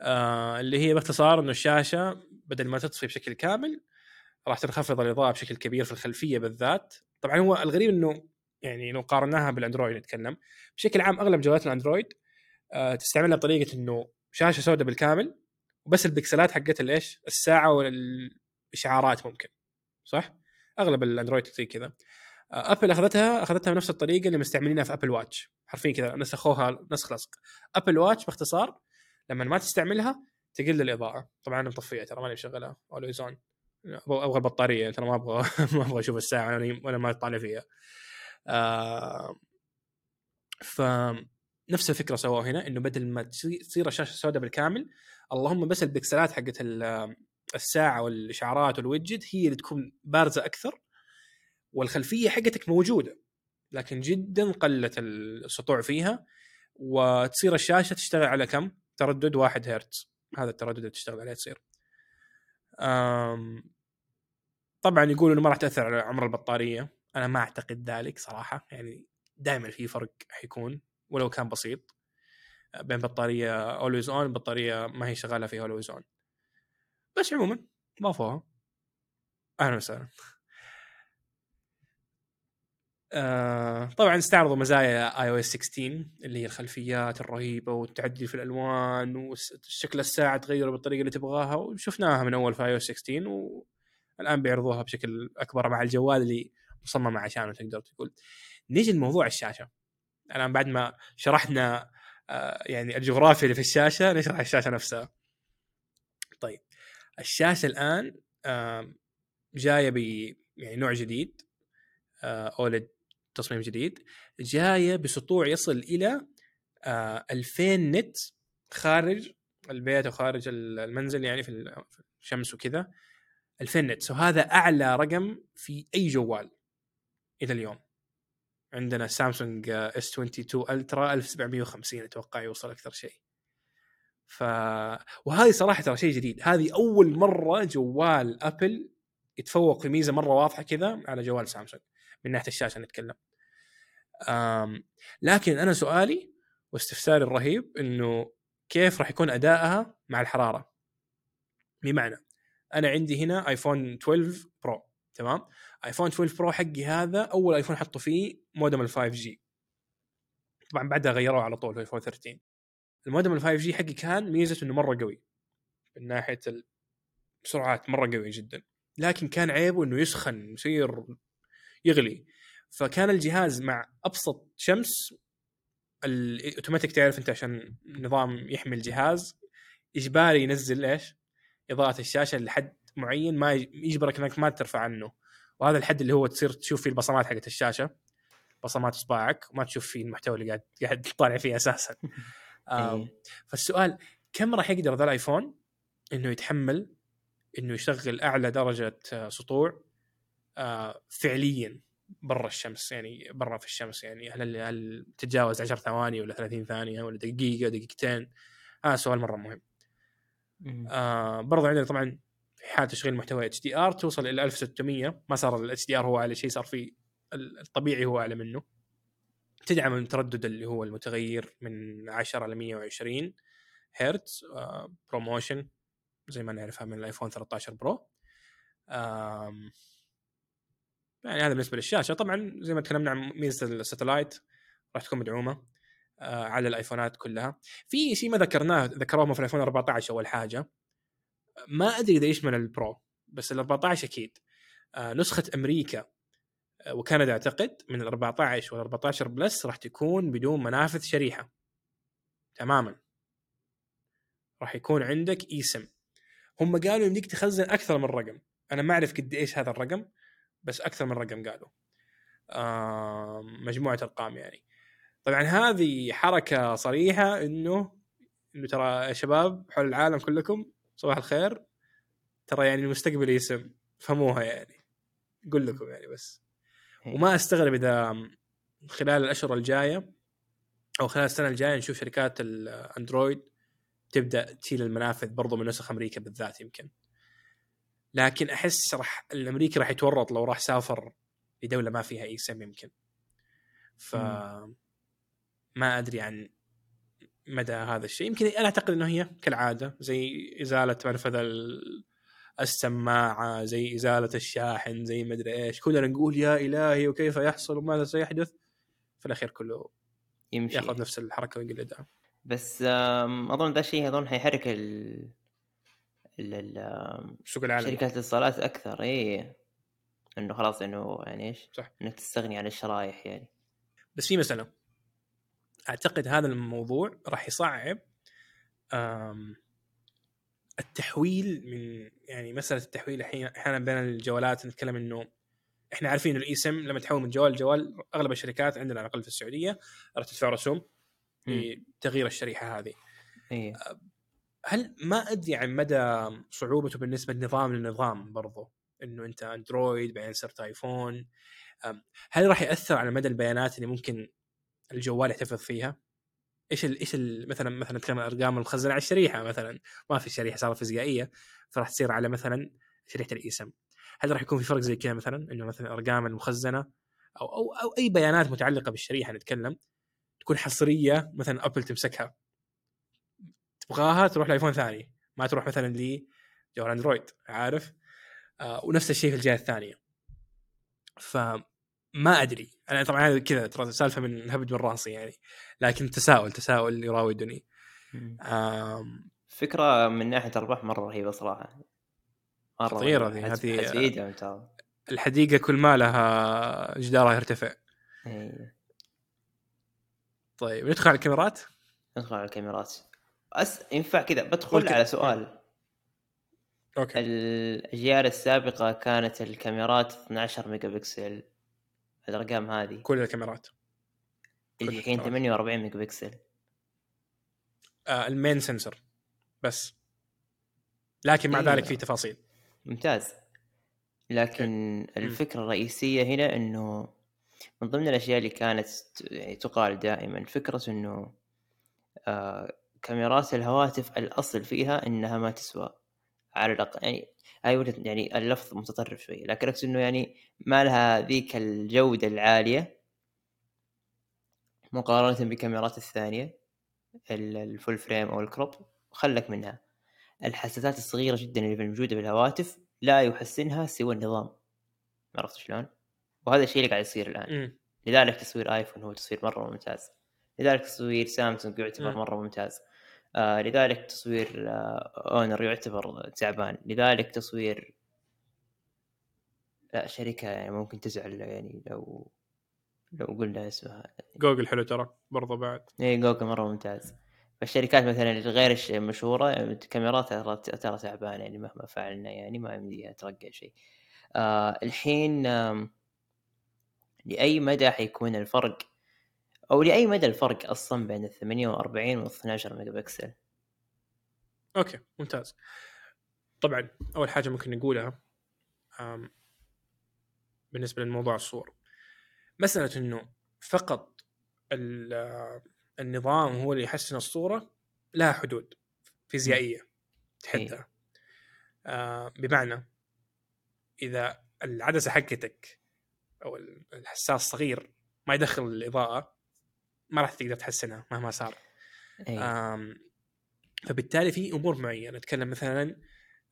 S2: آه اللي هي باختصار إنه الشاشة بدل ما تطفي بشكل كامل راح تنخفض الإضاءة بشكل كبير في الخلفية بالذات. طبعا هو الغريب إنه يعني لو قارناها بالأندرويد نتكلم. بشكل عام أغلب جوالات الأندرويد آه تستعملها بطريقة إنه شاشة سوداء بالكامل وبس ال pixelات حقت الايش الساعة والإشعارات ممكن. صح؟ أغلب الأندرويد زي كذا. آه، ابل أخذتها أخذتها بنفس الطريقة اللي مستعملينها في Apple Watch حرفيا كذا نسخوها نسخ لصق. Apple Watch باختصار لما ما تستعملها تقل الإضاءة. طبعا أنا مطفيها ترى ماني مشغلها always on أبغى البطارية ترى ما أبغى [LAUGHS] ما أبغى أشوف الساعة وأنا ما أطالع فيها. آه ف نفس الفكرة سووها هنا إنه بدل ما تصير الشاشة سوداء بالكامل اللهم بس البكسلات حقت الساعة والإشعارات والويدجت هي اللي تكون بارزة أكثر والخلفية حقتك موجودة لكن جدا قلت السطوع فيها وتصير الشاشة تشتغل على كم؟ تردد 1 هرتز هذا التردد اللي تشتغل عليه تصير. طبعا يقولوا إنه ما راح تأثر على عمر البطارية أنا ما أعتقد ذلك صراحة يعني دائما في فرق حيكون ولو كان بسيط. بين بطارية always on بطاريه ما هي شغالة في always on بس عموما ضافوها أهلا وسهلا. آه طبعا استعرضوا مزايا iOS 16 اللي هي الخلفيات الرهيبة والتعديل في الألوان وشكل الساعة تغير بالطريقة اللي تبغاها وشفناها من أول في iOS 16 والآن بيعرضوها بشكل أكبر مع الجوال اللي مصمم عشانه تقدر تقول. نيجي لموضوع الشاشة. الآن بعد ما شرحنا آه يعني الجغرافيا اللي في الشاشة نشرح الشاشة نفسها؟ طيب. الشاشه الان آه جاية ب يعني نوع جديد اولد تصميم جديد جاية بسطوع يصل إلى 2000 نت خارج البيت وخارج المنزل يعني في الشمس وكذا 2000 nit. وهذا أعلى رقم في أي جوال إلى اليوم. عندنا سامسونج S22 Ultra 1750 أتوقع يوصل أكثر شيء. ف وهذه صراحة ترى شيء جديد. هذه أول مرة جوال ابل يتفوق في ميزة مرة واضحة كذا على جوال سامسونج من ناحية الشاشة نتكلم. لكن أنا سؤالي واستفساري الرهيب إنه كيف راح يكون ادائها مع الحرارة؟ بمعنى أنا عندي هنا ايفون 12 برو تمام؟ ايفون 12 برو حقي هذا أول ايفون حطوا فيه مودم ال 5G طبعا بعدها غيروه على طول في ايفون 13 المودم ال 5G حقي كان ميزته إنه مرة قوي. من ناحية السرعات مرة قوي جدا. لكن كان عيبه إنه يسخن يصير يغلي. فكان الجهاز مع أبسط شمس الاوتوماتيك تعرف أنت عشان نظام يحمي الجهاز إجباري ينزل إيش؟ إضاءة الشاشة لحد معين ما يجبرك إنك ما ترفع عنه. وهذا الحد اللي هو تصير تشوف فيه البصمات حقت الشاشة. بصمات اصبعك وما تشوف فيه المحتوى اللي قاعد قاعد تطالع فيه أساسا. [LAUGHS] إيه. فالسؤال كم راح يقدر ذا الآيفون إنه يتحمل إنه يشغل أعلى درجة سطوع آه، فعليا برا الشمس يعني برا في الشمس يعني هل هل تتجاوز 10 ثواني ولا 30 ثانية ولا دقيقة دقيقتين؟ هذا سؤال مرة مهم. آه برضو عندنا طبعا في حال تشغيل محتوى HDR توصل إلى 1600 ما صار ال HDR هو أعلى شيء صار في الطبيعي هو أعلى منه. تدعم التردد اللي هو المتغير من 10 ل 120 هرتز آه ProMotion زي ما نعرفها من الآيفون 13 برو آه يعني هذا بالنسبة للشاشة. طبعا زي ما تكلمنا عن ميزة ال satellite راح تكون مدعومة آه على الآيفونات كلها. في شيء ما ذكرناه ذكروه في الآيفون 14 أول حاجة. ما أدري إذا يشمل البرو بس ال 14 أكيد. آه نسخة أمريكا آه وكندا أعتقد من ال 14 وال 14 بلس راح تكون بدون منافذ شريحة. تماما. راح يكون عندك اي سم هم قالوا يمديك تخزن أكثر من رقم. أنا ما أعرف قد إيش هذا الرقم بس أكثر من رقم قالوا. آه مجموعة أرقام يعني. طبعا هذه حركة صريحة إنه إنه ترى يا شباب حول العالم كلكم صباح الخير. ترى يعني المستقبل يسم. فهموها يعني. أقول لكم يعني بس. وما أستغرب إذا خلال الأشهر الجاية أو خلال السنة الجاية نشوف شركات الأندرويد تبدأ تشيل المنافذ برضو من نسخ أمريكا بالذات يمكن. لكن أحس راح الأمريكي راح يتورط لو راح سافر لدولة ما فيها أي سم يمكن. ف ما أدري عن مدى هذا الشيء. يمكن أنا أعتقد إنه هي كالعادة زي إزالة منفذ السماعة زي إزالة الشاحن زي ما أدري إيش. كلنا نقول يا إلهي وكيف يحصل؟ وماذا سيحدث؟ في الأخير كله يمشي. يأخذ نفس الحركة ويقلدها
S1: بس أظن ذا الشيء أظن حيحرك ال
S2: سوق العالم
S1: شركات الاتصالات أكثر. إي. إنه خلاص إنه يعني إيش؟
S2: صح.
S1: انك تستغني عن الشرايح يعني.
S2: بس في مسألة. أعتقد هذا الموضوع راح يصعب التحويل من يعني مسألة التحويل الحين أحيانا بين الجوالات نتكلم إنه إحنا عارفين الاي سم لما تحول من جوال لجوال أغلب الشركات عندنا على الأقل في السعودية راح تدفع رسوم لتغيير الشريحة هذه
S1: إيه.
S2: هل ما أدري عن مدى صعوبته بالنسبة لنظام للنظام برضو إنه أنت أندرويد بعدين صرت آيفون هل راح يأثر على مدى البيانات اللي ممكن الجوال يحتفظ فيها؟ إيش ال إيش ال مثلا مثلا نتكلم عن الأرقام المخزنه على الشريحة مثلا. ما في شريحة صارت فيزيائية. فراح تصير على مثلا شريحة الإيسم. هل راح يكون في فرق زي كذا مثلا؟ إنه مثلا الأرقام المخزنة أو أو أو أي بيانات متعلقة بالشريحة نتكلم تكون حصرية مثلا أبل تمسكها. تبغاها تروح لآيفون ثاني. ما تروح مثلا لجوال أندرويد عارف؟ آه ونفس الشيء في الجهة الثانية. فما أدري. أنا طبعا هذا كذا ترى سالفة من هبد من راسي يعني. لكن تساؤل تساؤل يراودني
S1: فكرة من ناحية ارباح مرة رهيبة صراحة.
S2: مرة خطيرة هذه.
S1: هذه
S2: الحديقة كل ما لها جدارها يرتفع.
S1: أيه.
S2: طيب ندخل على الكاميرات؟
S1: ندخل على الكاميرات. أس... ينفع كذا. بدخل أوكي. على سؤال.
S2: أوكي.
S1: الأجيال السابقة كانت الكاميرات 12 ميجا بكسل الأرقام هذه؟
S2: كل الكاميرات.
S1: اللي الحين 48 ميجا بكسل.
S2: آه ال main sensor بس. لكن مع إيه. ذلك في تفاصيل.
S1: ممتاز. لكن okay. الفكرة الرئيسية هنا إنه من ضمن الأشياء اللي كانت يعني تقال دائما فكرة إنه آه كاميرات الهواتف الأصل فيها إنها ما تسوى. على الأقل يعني هاي يعني اللفظ متطرف شوي لكن أقصد إنه يعني ما لها ذيك الجودة العالية مقارنة بالكاميرات الثانية ال full frame أو ال crop خلك منها الحساسات الصغيرة جدا اللي موجودة في الهواتف لا يحسنها سوى النظام عرفت شلون؟ وهذا الشيء اللي قاعد يصير الآن م. لذلك تصوير ايفون هو تصوير مرة ممتاز لذلك تصوير سامسونج يعتبر. مرة ممتاز آه لذلك تصوير آه اونر يعتبر تعبان. لذلك تصوير لا شركة يعني ممكن تزعل يعني لو لو قلنا اسمها.
S2: جوجل حلو ترى برضه بعد.
S1: اي جوجل مرة ممتاز. فالشركات مثلا الغير المشهوره كاميراتها ترى تعبانة يعني مهما فعلنا يعني ما يمديها ترقع شيء. آه الحين آه لأي مدى حيكون الفرق أو لاي مدى الفرق أصلا بين ال 48 وال 12 ميجا بكسل؟
S2: أوكي ممتاز. طبعا أول حاجة ممكن نقولها بالنسبة للموضوع الصور. مسألة إنه فقط النظام هو اللي يحسن الصورة لها حدود فيزيائية تحدها إيه. بمعنى إذا العدسة حقتك أو الحساس صغير ما يدخل الإضاءة ما راح تقدر تحسنها مهما صار.
S1: أيه.
S2: فبالتالي في أمور معينة. نتكلم مثلا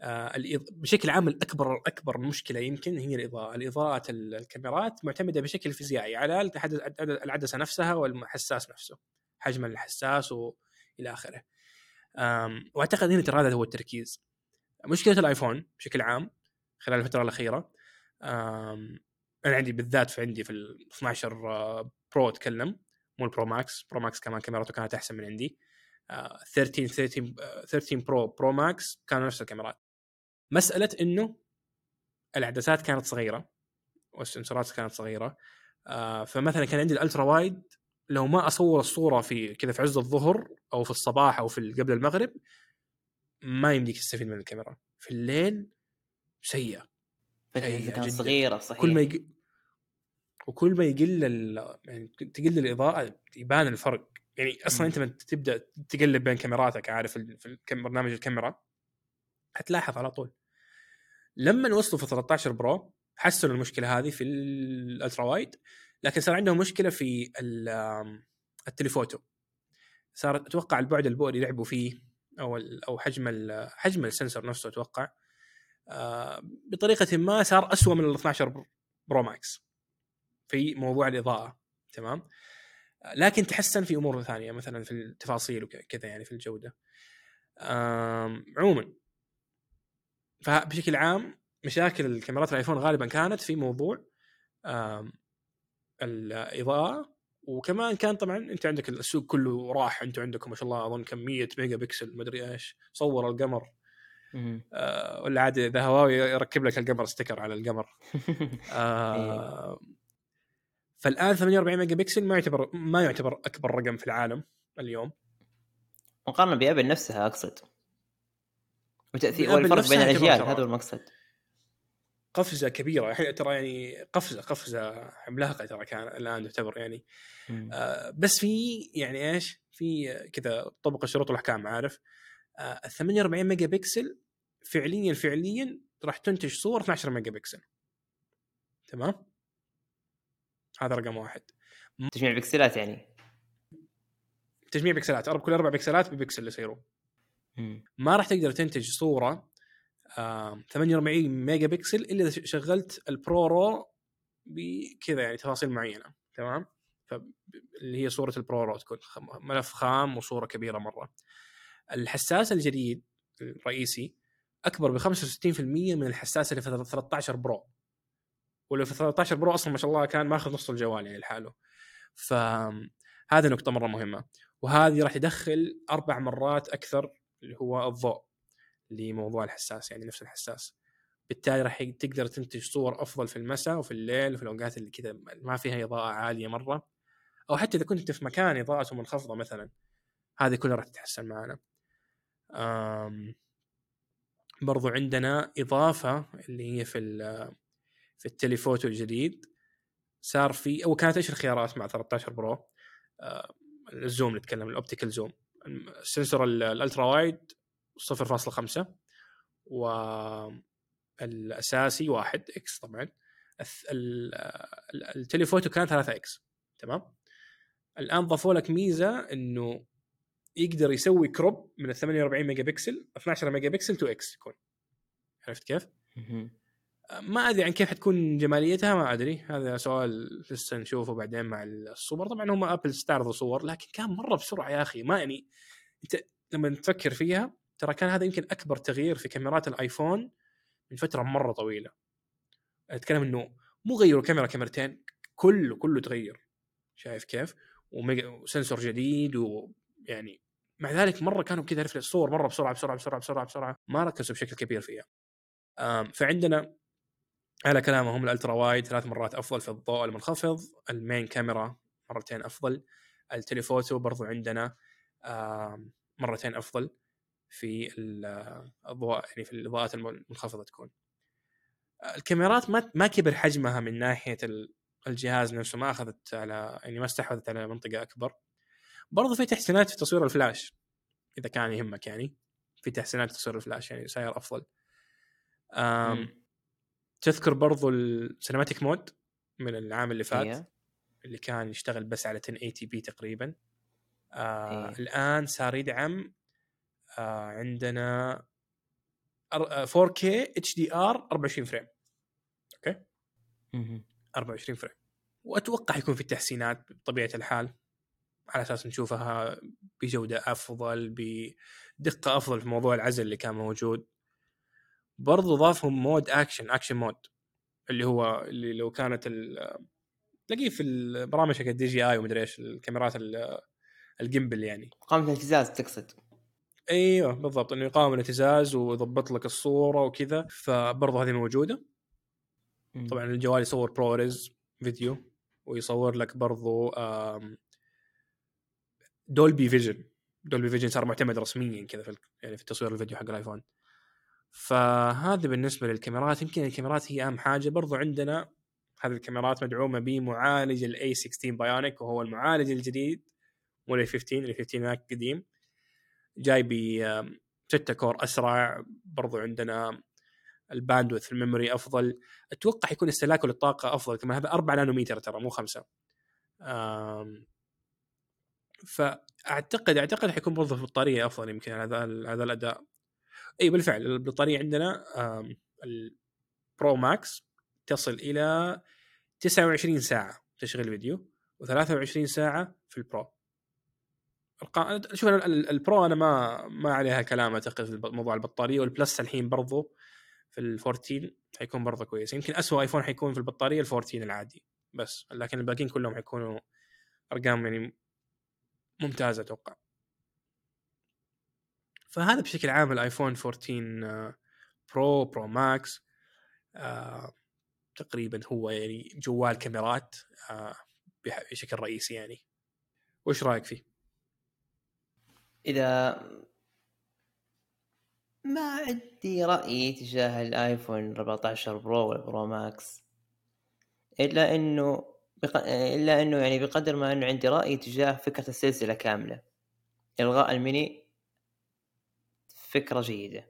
S2: آه بشكل عام الأكبر أكبر مشكلة يمكن هي الإضاءة، الإضاءة الكاميرات معتمدة بشكل فيزيائي على العدسة نفسها والحساس نفسه. حجم الحساس وإلى آخره. وأعتقد هنا ترى هذا هو التركيز. مشكلة الآيفون بشكل عام خلال الفترة الأخيرة أنا عندي بالذات في عندي في ال 12 برو أتكلم. مو البرو ماكس برو ماكس كمان كاميراته كانت أحسن من عندي. 13 13 13 برو برو ماكس كانوا نفس الكاميرات. مسألة إنه العدسات كانت صغيرة وال sensor ات كانت صغيرة. آه، فمثلا كان عندي ال ultra wide. لو ما أصور الصورة في كذا في عز الظهر أو في الصباح أو في قبل المغرب ما يمديك تستفيد من الكاميرا. في الليل سيئة.
S1: سيئة كانت صغيرة صحيح.
S2: كل ما يق... وكل ما يقل ال... يعني تقل الإضاءة يبان الفرق. يعني أصلا. أنت تبدأ تقلب بين كاميراتك عارف في برنامج الكاميرا حتلاحظ على طول. لما وصلوا في 13 برو حسنوا المشكلة هذه في الألترا وايد لكن صار عندهم مشكلة في التليفوتو. صار أتوقع البعد البؤري لعبوا فيه أو أو حجم حجم السنسور نفسه أتوقع آه، بطريقة ما صار اسوء من ال 12 برو ماكس. في موضوع الإضاءة تمام؟ لكن تحسن في أمور ثانية مثلا في التفاصيل وكذا يعني في الجودة. عموما. فبشكل عام مشاكل الكاميرات الآيفون غالبا كانت في موضوع الإضاءة وكمان كان طبعا أنت عندك السوق كله راح أنتم عندكم ما شاء الله أظن كم 100 ميجا بكسل ما أدري إيش صور القمر. آه ولا عادي إذا هواوي يركب لك القمر sticker على القمر. [LAUGHS]
S1: إيه.
S2: آه فالآن 48 ميجا بكسل ما يعتبر ما يعتبر أكبر رقم في العالم اليوم
S1: مقارنة بأبل نفسها أقصد وتاثير والفرق بين
S2: الأجيال.
S1: هذا هو المقصد
S2: قفزة كبيرة الحين ترى يعني قفزه قفزة عملاقة ترى كان الآن تعتبر يعني
S1: مم.
S2: آه بس في يعني إيش؟ في كذا طبق الشروط والاحكام عارف؟ آه ال 48 ميجا بكسل فعليا فعليا راح تنتج صور 12 ميجا بكسل تمام؟ هذا رقم واحد.
S1: تجميع بكسلات يعني.
S2: تجميع بكسلات كل أربع بكسلات ببكسل يصيروا. ما راح تقدر تنتج صورة آه 48 ميجا بكسل إلا إذا شغلت ال ProRAW بكذا يعني تفاصيل معينة تمام؟ اللي هي صورة ال Pro RAW تكون ملف خام وصورة كبيرة مرة. الحساس الجديد الرئيسي أكبر ب 65% من الحساس اللي في 13 Pro. واللي في 13 Pro أصلا ما شاء الله كان ماخذ نص الجوال يعني لحاله. فهذه نقطة مرة مهمة. وهذه راح تدخل أربع مرات أكثر اللي هو الضوء لموضوع الحساس يعني نفس الحساس. بالتالي راح تقدر تنتج صور أفضل في المساء وفي الليل وفي الأوقات اللي كذا ما فيها إضاءة عالية مرة. أو حتى إذا كنت في مكان إضاءته منخفضة مثلا. هذه كلها راح تتحسن معنا برضو عندنا إضافة اللي هي في في ال telephoto الجديد. صار في أو كانت إيش الخيارات مع 13 Pro؟ آه، ال zoom نتكلم ال optical zoom. ال sensor ال- ال ultra wide 0.5 والاساسي 1 X طبعا. ال telephoto كان 3 X تمام؟ الآن ضافوا لك ميزة إنه يقدر يسوي crop من ال 48 ميجا بكسل 12 ميجا بكسل 2 X يكون. عرفت كيف؟ ما أدري عن كيف حتكون جماليتها ما أدري. هذا سؤال لسه نشوفه بعدين مع الصور. طبعا هم ابل استعرضوا صور لكن كان مرة بسرعة يا أخي. ما يعني أنت لما تفكر فيها ترى كان هذا يمكن أكبر تغيير في كاميرات الآيفون من فترة مرة طويلة. أتكلم إنه مو غيروا كاميرا كاميرتين كله كله تغير. شايف كيف؟ وسنسور جديد ويعني مع ذلك مرة كانوا كذا الصور مرة بسرعة بسرعة بسرعة بسرعة بسرعة ما ركزوا بشكل كبير فيها. فعندنا على كلامهم الألترا وايد ثلاث مرات أفضل في الضوء المنخفض المين كاميرا مرتين أفضل التليفوتو برضو عندنا مرتين أفضل في ال- الضوء يعني في الإضاءات المنخفضة تكون. الكاميرات ما ما كبر حجمها من ناحية ال- الجهاز نفسه ما أخذت على يعني ما استحوذت على منطقة أكبر. برضو في تحسينات في تصوير الفلاش إذا كان يهمك يعني في تحسينات في تصوير الفلاش يعني صاير
S1: أفضل.
S2: تذكر برضو ال cinematic mode من العام اللي فات
S1: إيه.
S2: اللي كان يشتغل بس على 1080 p تقريبا آه
S1: إيه.
S2: الآن صار يدعم آه عندنا أر- آه، 4K HDR 24 frame
S1: مهم.
S2: 24 frame وأتوقع يكون في تحسينات بطبيعة الحال على أساس نشوفها بجودة أفضل بدقة أفضل في موضوع العزل اللي كان موجود برضو ضافهم mode action action mode اللي هو اللي لو كانت تلاقيه في البرامج حق ال DJI ومدري إيش الكاميرات ال- ال gimbal يعني.
S1: مقاومة الإهتزاز تقصد.
S2: أيوه بالضبط. إنه يقاوم الإهتزاز ويضبط لك الصورة وكذا فبرضه هذه
S1: موجودة.
S2: طبعا الجوال يصور ProRes video ويصور لك برضو Dolby Vision Dolby Vision صار معتمد رسميا كذا في يعني في تصوير الفيديو حق الآيفون. فهذا بالنسبة للكاميرات. يمكن الكاميرات هي أهم حاجة. برضو عندنا هذه الكاميرات مدعومة بمعالج ال A16 Bionic وهو المعالج الجديد. مو ال A15 ال A15 ذاك قديم. جاي ب 6 core أسرع. برضو عندنا ال bandwidth ال memory أفضل. أتوقع يكون استهلاكه للطاقة أفضل كمان. هذا 4 نانومتر ترى مو 5 آم، فأعتقد أعتقد حيكون برضه في البطاريه أفضل يمكن هذا هذا الأداء. إي بالفعل البطارية عندنا ال Pro Max تصل إلى 29 ساعة تشغيل فيديو و23 ساعة في ال Pro ارقام شوف ال Pro أنا ما ما عليها كلام أعتقد في موضوع البطارية وال Plus الحين برضو في ال 14 حيكون برضه كويس. يمكن اسوء ايفون حيكون في البطارية ال 14 العادي بس لكن الباقيين كلهم حيكونوا أرقام يعني ممتازة أتوقع. فهذا بشكل عام الآيفون 14 Pro Pro Max تقريبا هو يعني جوال كاميرات آه بشكل رئيسي يعني وش رأيك فيه؟
S1: إذا ما عندي رأي تجاه الآيفون 14 Pro وال Pro Max إلا إنه بق... إلا إنه يعني بقدر ما إنه عندي رأي تجاه فكرة السلسلة كاملة إلغاء الميني فكرة جيدة.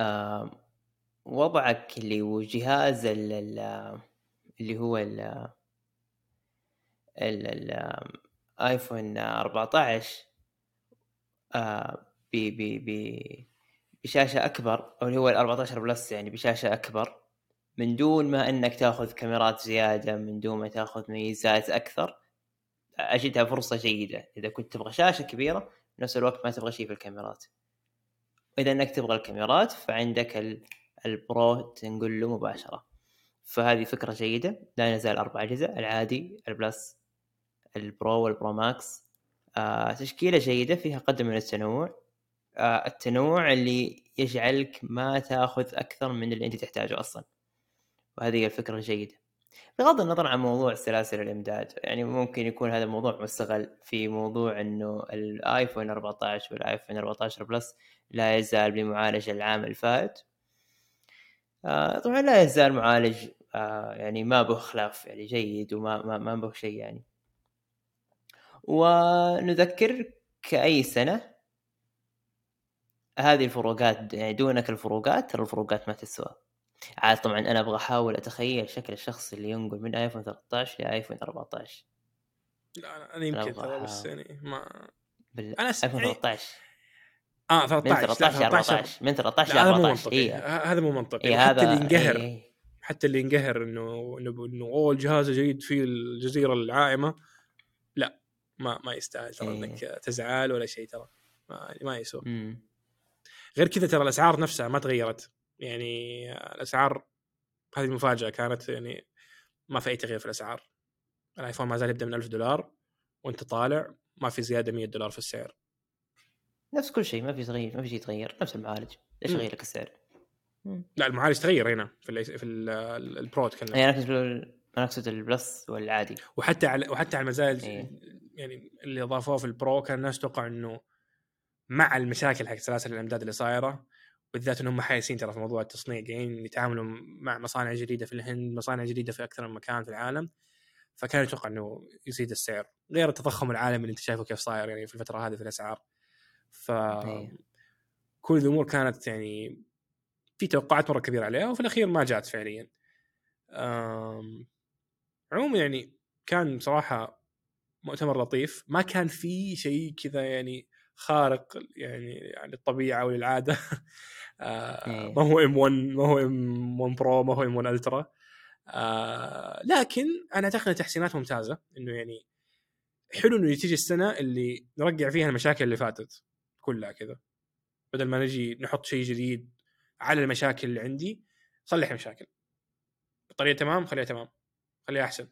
S1: آه وضعك اللي هو جهاز ال... اللي هو ال... الايفون 14 آه ب ب ب بشاشة أكبر أو اللي هو ال 14 Plus يعني بشاشة أكبر. من دون ما إنك تأخذ كاميرات زيادة من دون ما تأخذ ميزات أكثر أجدها فرصة جيدة. إذا كنت تبغى شاشة كبيرة بنفس الوقت ما تبغى شيء في الكاميرات. اذا إنك تبغى الكاميرات فعندك ال Pro تنقل له مباشرة. فهذه فكرة جيدة. لا نزال أربع أجهزة العادي ال Plus ال Pro وال Pro Max. آه تشكيلة جيدة فيها قدر من التنوع. آه التنوع اللي يجعلك ما تأخذ أكثر من اللي أنت تحتاجه أصلا. وهذه الفكرة الجيدة. بغض النظر عن موضوع سلاسل الإمداد يعني ممكن يكون هذا الموضوع مستغل في موضوع إنه الايفون 14 والايفون 14 Plus لا يزال بمعالج العام الفائت. آه طبعا لا يزال معالج آه يعني ما به خلاف يعني جيد وما ما, ما به شيء يعني. ونذكر كأي سنة هذه الفروقات يعني دونك الفروقات ترى الفروقات ما تسوى. عاد طبعا أنا أبغى أحاول أتخيل شكل الشخص اللي ينقل من ايفون 13 لايفون 14
S2: لا أنا يمكن ترى بس يعني ما
S1: بال... أنا ايفون 13
S2: آه 13
S1: من 13 ل 14 من 13 ل 14
S2: إيه. هذا مو منطقي. إيه حتى اللي ينقهر. إيه. حتى اللي ينقهر انه انه أوه الجهاز جيد فيه الجزيرة العائمة. لا ما ما يستاهل ترى إيه. إنك تزعل ولا شيء ترى. ما, ما يسوى. غير كذا ترى الأسعار نفسها ما تغيرت. يعني الأسعار هذه المفاجاه كانت يعني ما في أي تغيير في الأسعار. الآيفون ما زال يبدأ من 1000 دولار وأنت طالع ما في زيادة 100 دولار في السعر.
S1: نفس كل شيء ما في تغيير ما في شيء يتغير نفس المعالج. ليش يغير لك السعر؟
S2: لا المعالج تغير هنا في ال في ال ال Pro
S1: تكلم اي أنا اقصد ال Plus والعادي.
S2: وحتى على وحتى على المزايا إيه. يعني اللي اضافوه في ال Pro كان الناس تتوقع إنه مع المشاكل حق سلاسل الأمداد اللي صايرة بالذات إنهم حايسين ترى في موضوع التصنيع قاعدين يتعاملوا مع مصانع جديدة في الهند مصانع جديدة في أكثر من مكان في العالم فكان يتوقع إنه يزيد السعر غير التضخم العالمي اللي أنت شايفه كيف صاير يعني في الفترة هذه في الأسعار ف إيه. كل الأمور كانت يعني في توقعات مرة كبيرة عليها وفي الأخير ما جات فعليا عموما يعني كان بصراحة مؤتمر لطيف ما كان في شيء كذا يعني خارق يعني للطبيعة وللعادة آه [LAUGHS] إيه. ما هو إم 1 ما هو إم 1 برو ما هو إم 1 ألترا. آه لكن أنا اعتقد تحسينات ممتازة إنه يعني حلو إنه تيجي السنة اللي نرجع فيها المشاكل اللي فاتت كلها كذا. بدل ما نجي نحط شيء جديد على المشاكل اللي عندي صلح مشاكل الطريقة تمام خليها تمام. خليها أحسن.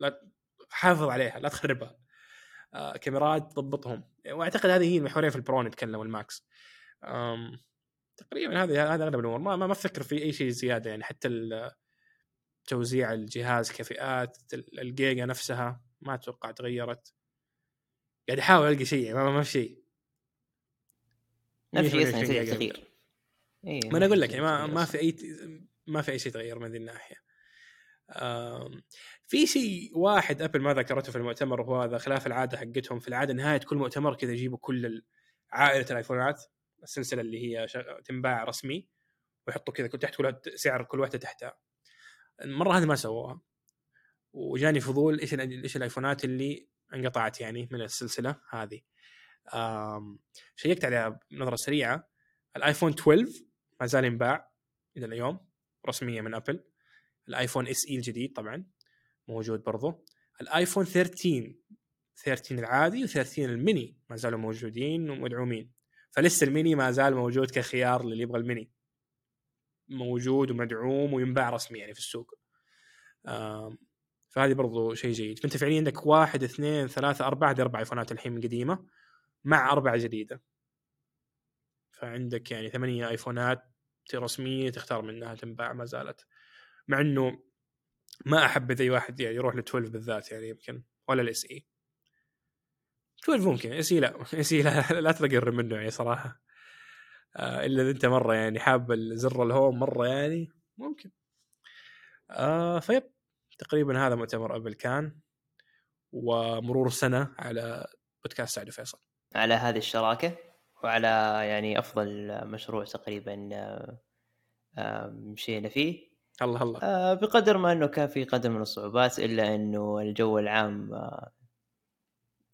S2: لا حافظ عليها لا تخربها. آه كاميرات ضبطهم وأعتقد هذه هي المحورين في ال Pro نتكلم وال Max. تقريبا هذه هذا أغلب الأمور. ما ما أفكر في أي شيء زيادة يعني حتى توزيع الجهاز كفئات الجيجا نفسها ما أتوقع تغيرت. قاعد أحاول ألقى شيء ما, ما في شيء.
S1: نفس الشيء أصلا تغيير
S2: إيه ما أنا أقول لك يعني ما, ما في أي ما في أي شيء تغير من هذه الناحية. في شيء واحد أبل ما ذكرته في المؤتمر وهو هذا خلاف العادة حقتهم. في العادة نهاية كل مؤتمر كذا يجيبوا كل عائلة الآيفونات. السلسلة اللي هي تنباع رسمي ويحطوا كذا تحت كل سعر كل واحدة تحتها. المره هذه ما سووها. وجاني فضول إيش إيش الآيفونات اللي انقطعت يعني من السلسلة هذه. شيكت عليها بنظرة سريعة. الآيفون 12 ما زال ينباع إلى اليوم رسميا من أبل. الآيفون SE الجديد طبعا موجود برضو. الآيفون 13 13 العادي و13 الميني ما زالوا موجودين ومدعومين. فلسه الميني ما زال موجود كخيار للي يبغى الميني. موجود ومدعوم وينباع رسميا يعني في السوق. فهذه برضو شيء جيد. فانت فعليا عندك واحد اثنين ثلاثة أربعة هذه أربع ايفونات الحين قديمة مع اربعه جديدة. فعندك يعني ثمانية ايفونات رسمية تختار منها تنباع ما زالت. مع إنه ما أحب أي واحد يعني يروح ل 12 بالذات يعني يمكن ولا ال SE 12 ممكن. SE لا. SE [LAUGHS] لا, لا تقرب منه يعني صراحة. آه إلا إذا أنت مرة يعني حاب زر ال home مرة يعني ممكن. آه فيب. تقريبا هذا مؤتمر أبل كان. ومرور سنة على بودكاست سعد وفيصل.
S1: على هذه الشراكة. وعلى يعني أفضل مشروع تقريبا آه، مشينا فيه.
S2: الله الله.
S1: آه، بقدر ما إنه كان في قدر من الصعوبات إلا إنه الجو العام آه،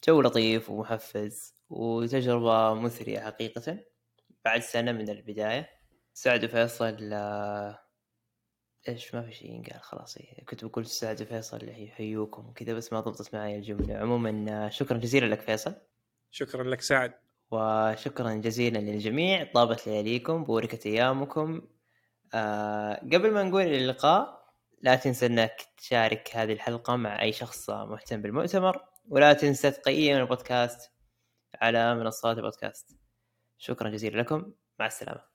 S1: جو لطيف ومحفز وتجربة مثرية حقيقة بعد سنة من البداية. سعد وفيصل إيش ما في شيء ينقال خلاص كنت بقول سعد وفيصل يحيوكم كذا بس ما ضبطت معي الجملة. عموما شكرا جزيلا لك فيصل.
S2: شكرا لك سعد.
S1: وشكرا جزيلا للجميع. طابت لياليكم بوركت أيامكم. آه قبل ما نقول اللقاء لا تنسى إنك تشارك هذه الحلقة مع أي شخص مهتم بالمؤتمر. ولا تنسى تقيم البودكاست على منصات البودكاست. شكرا جزيلا لكم. مع السلامة.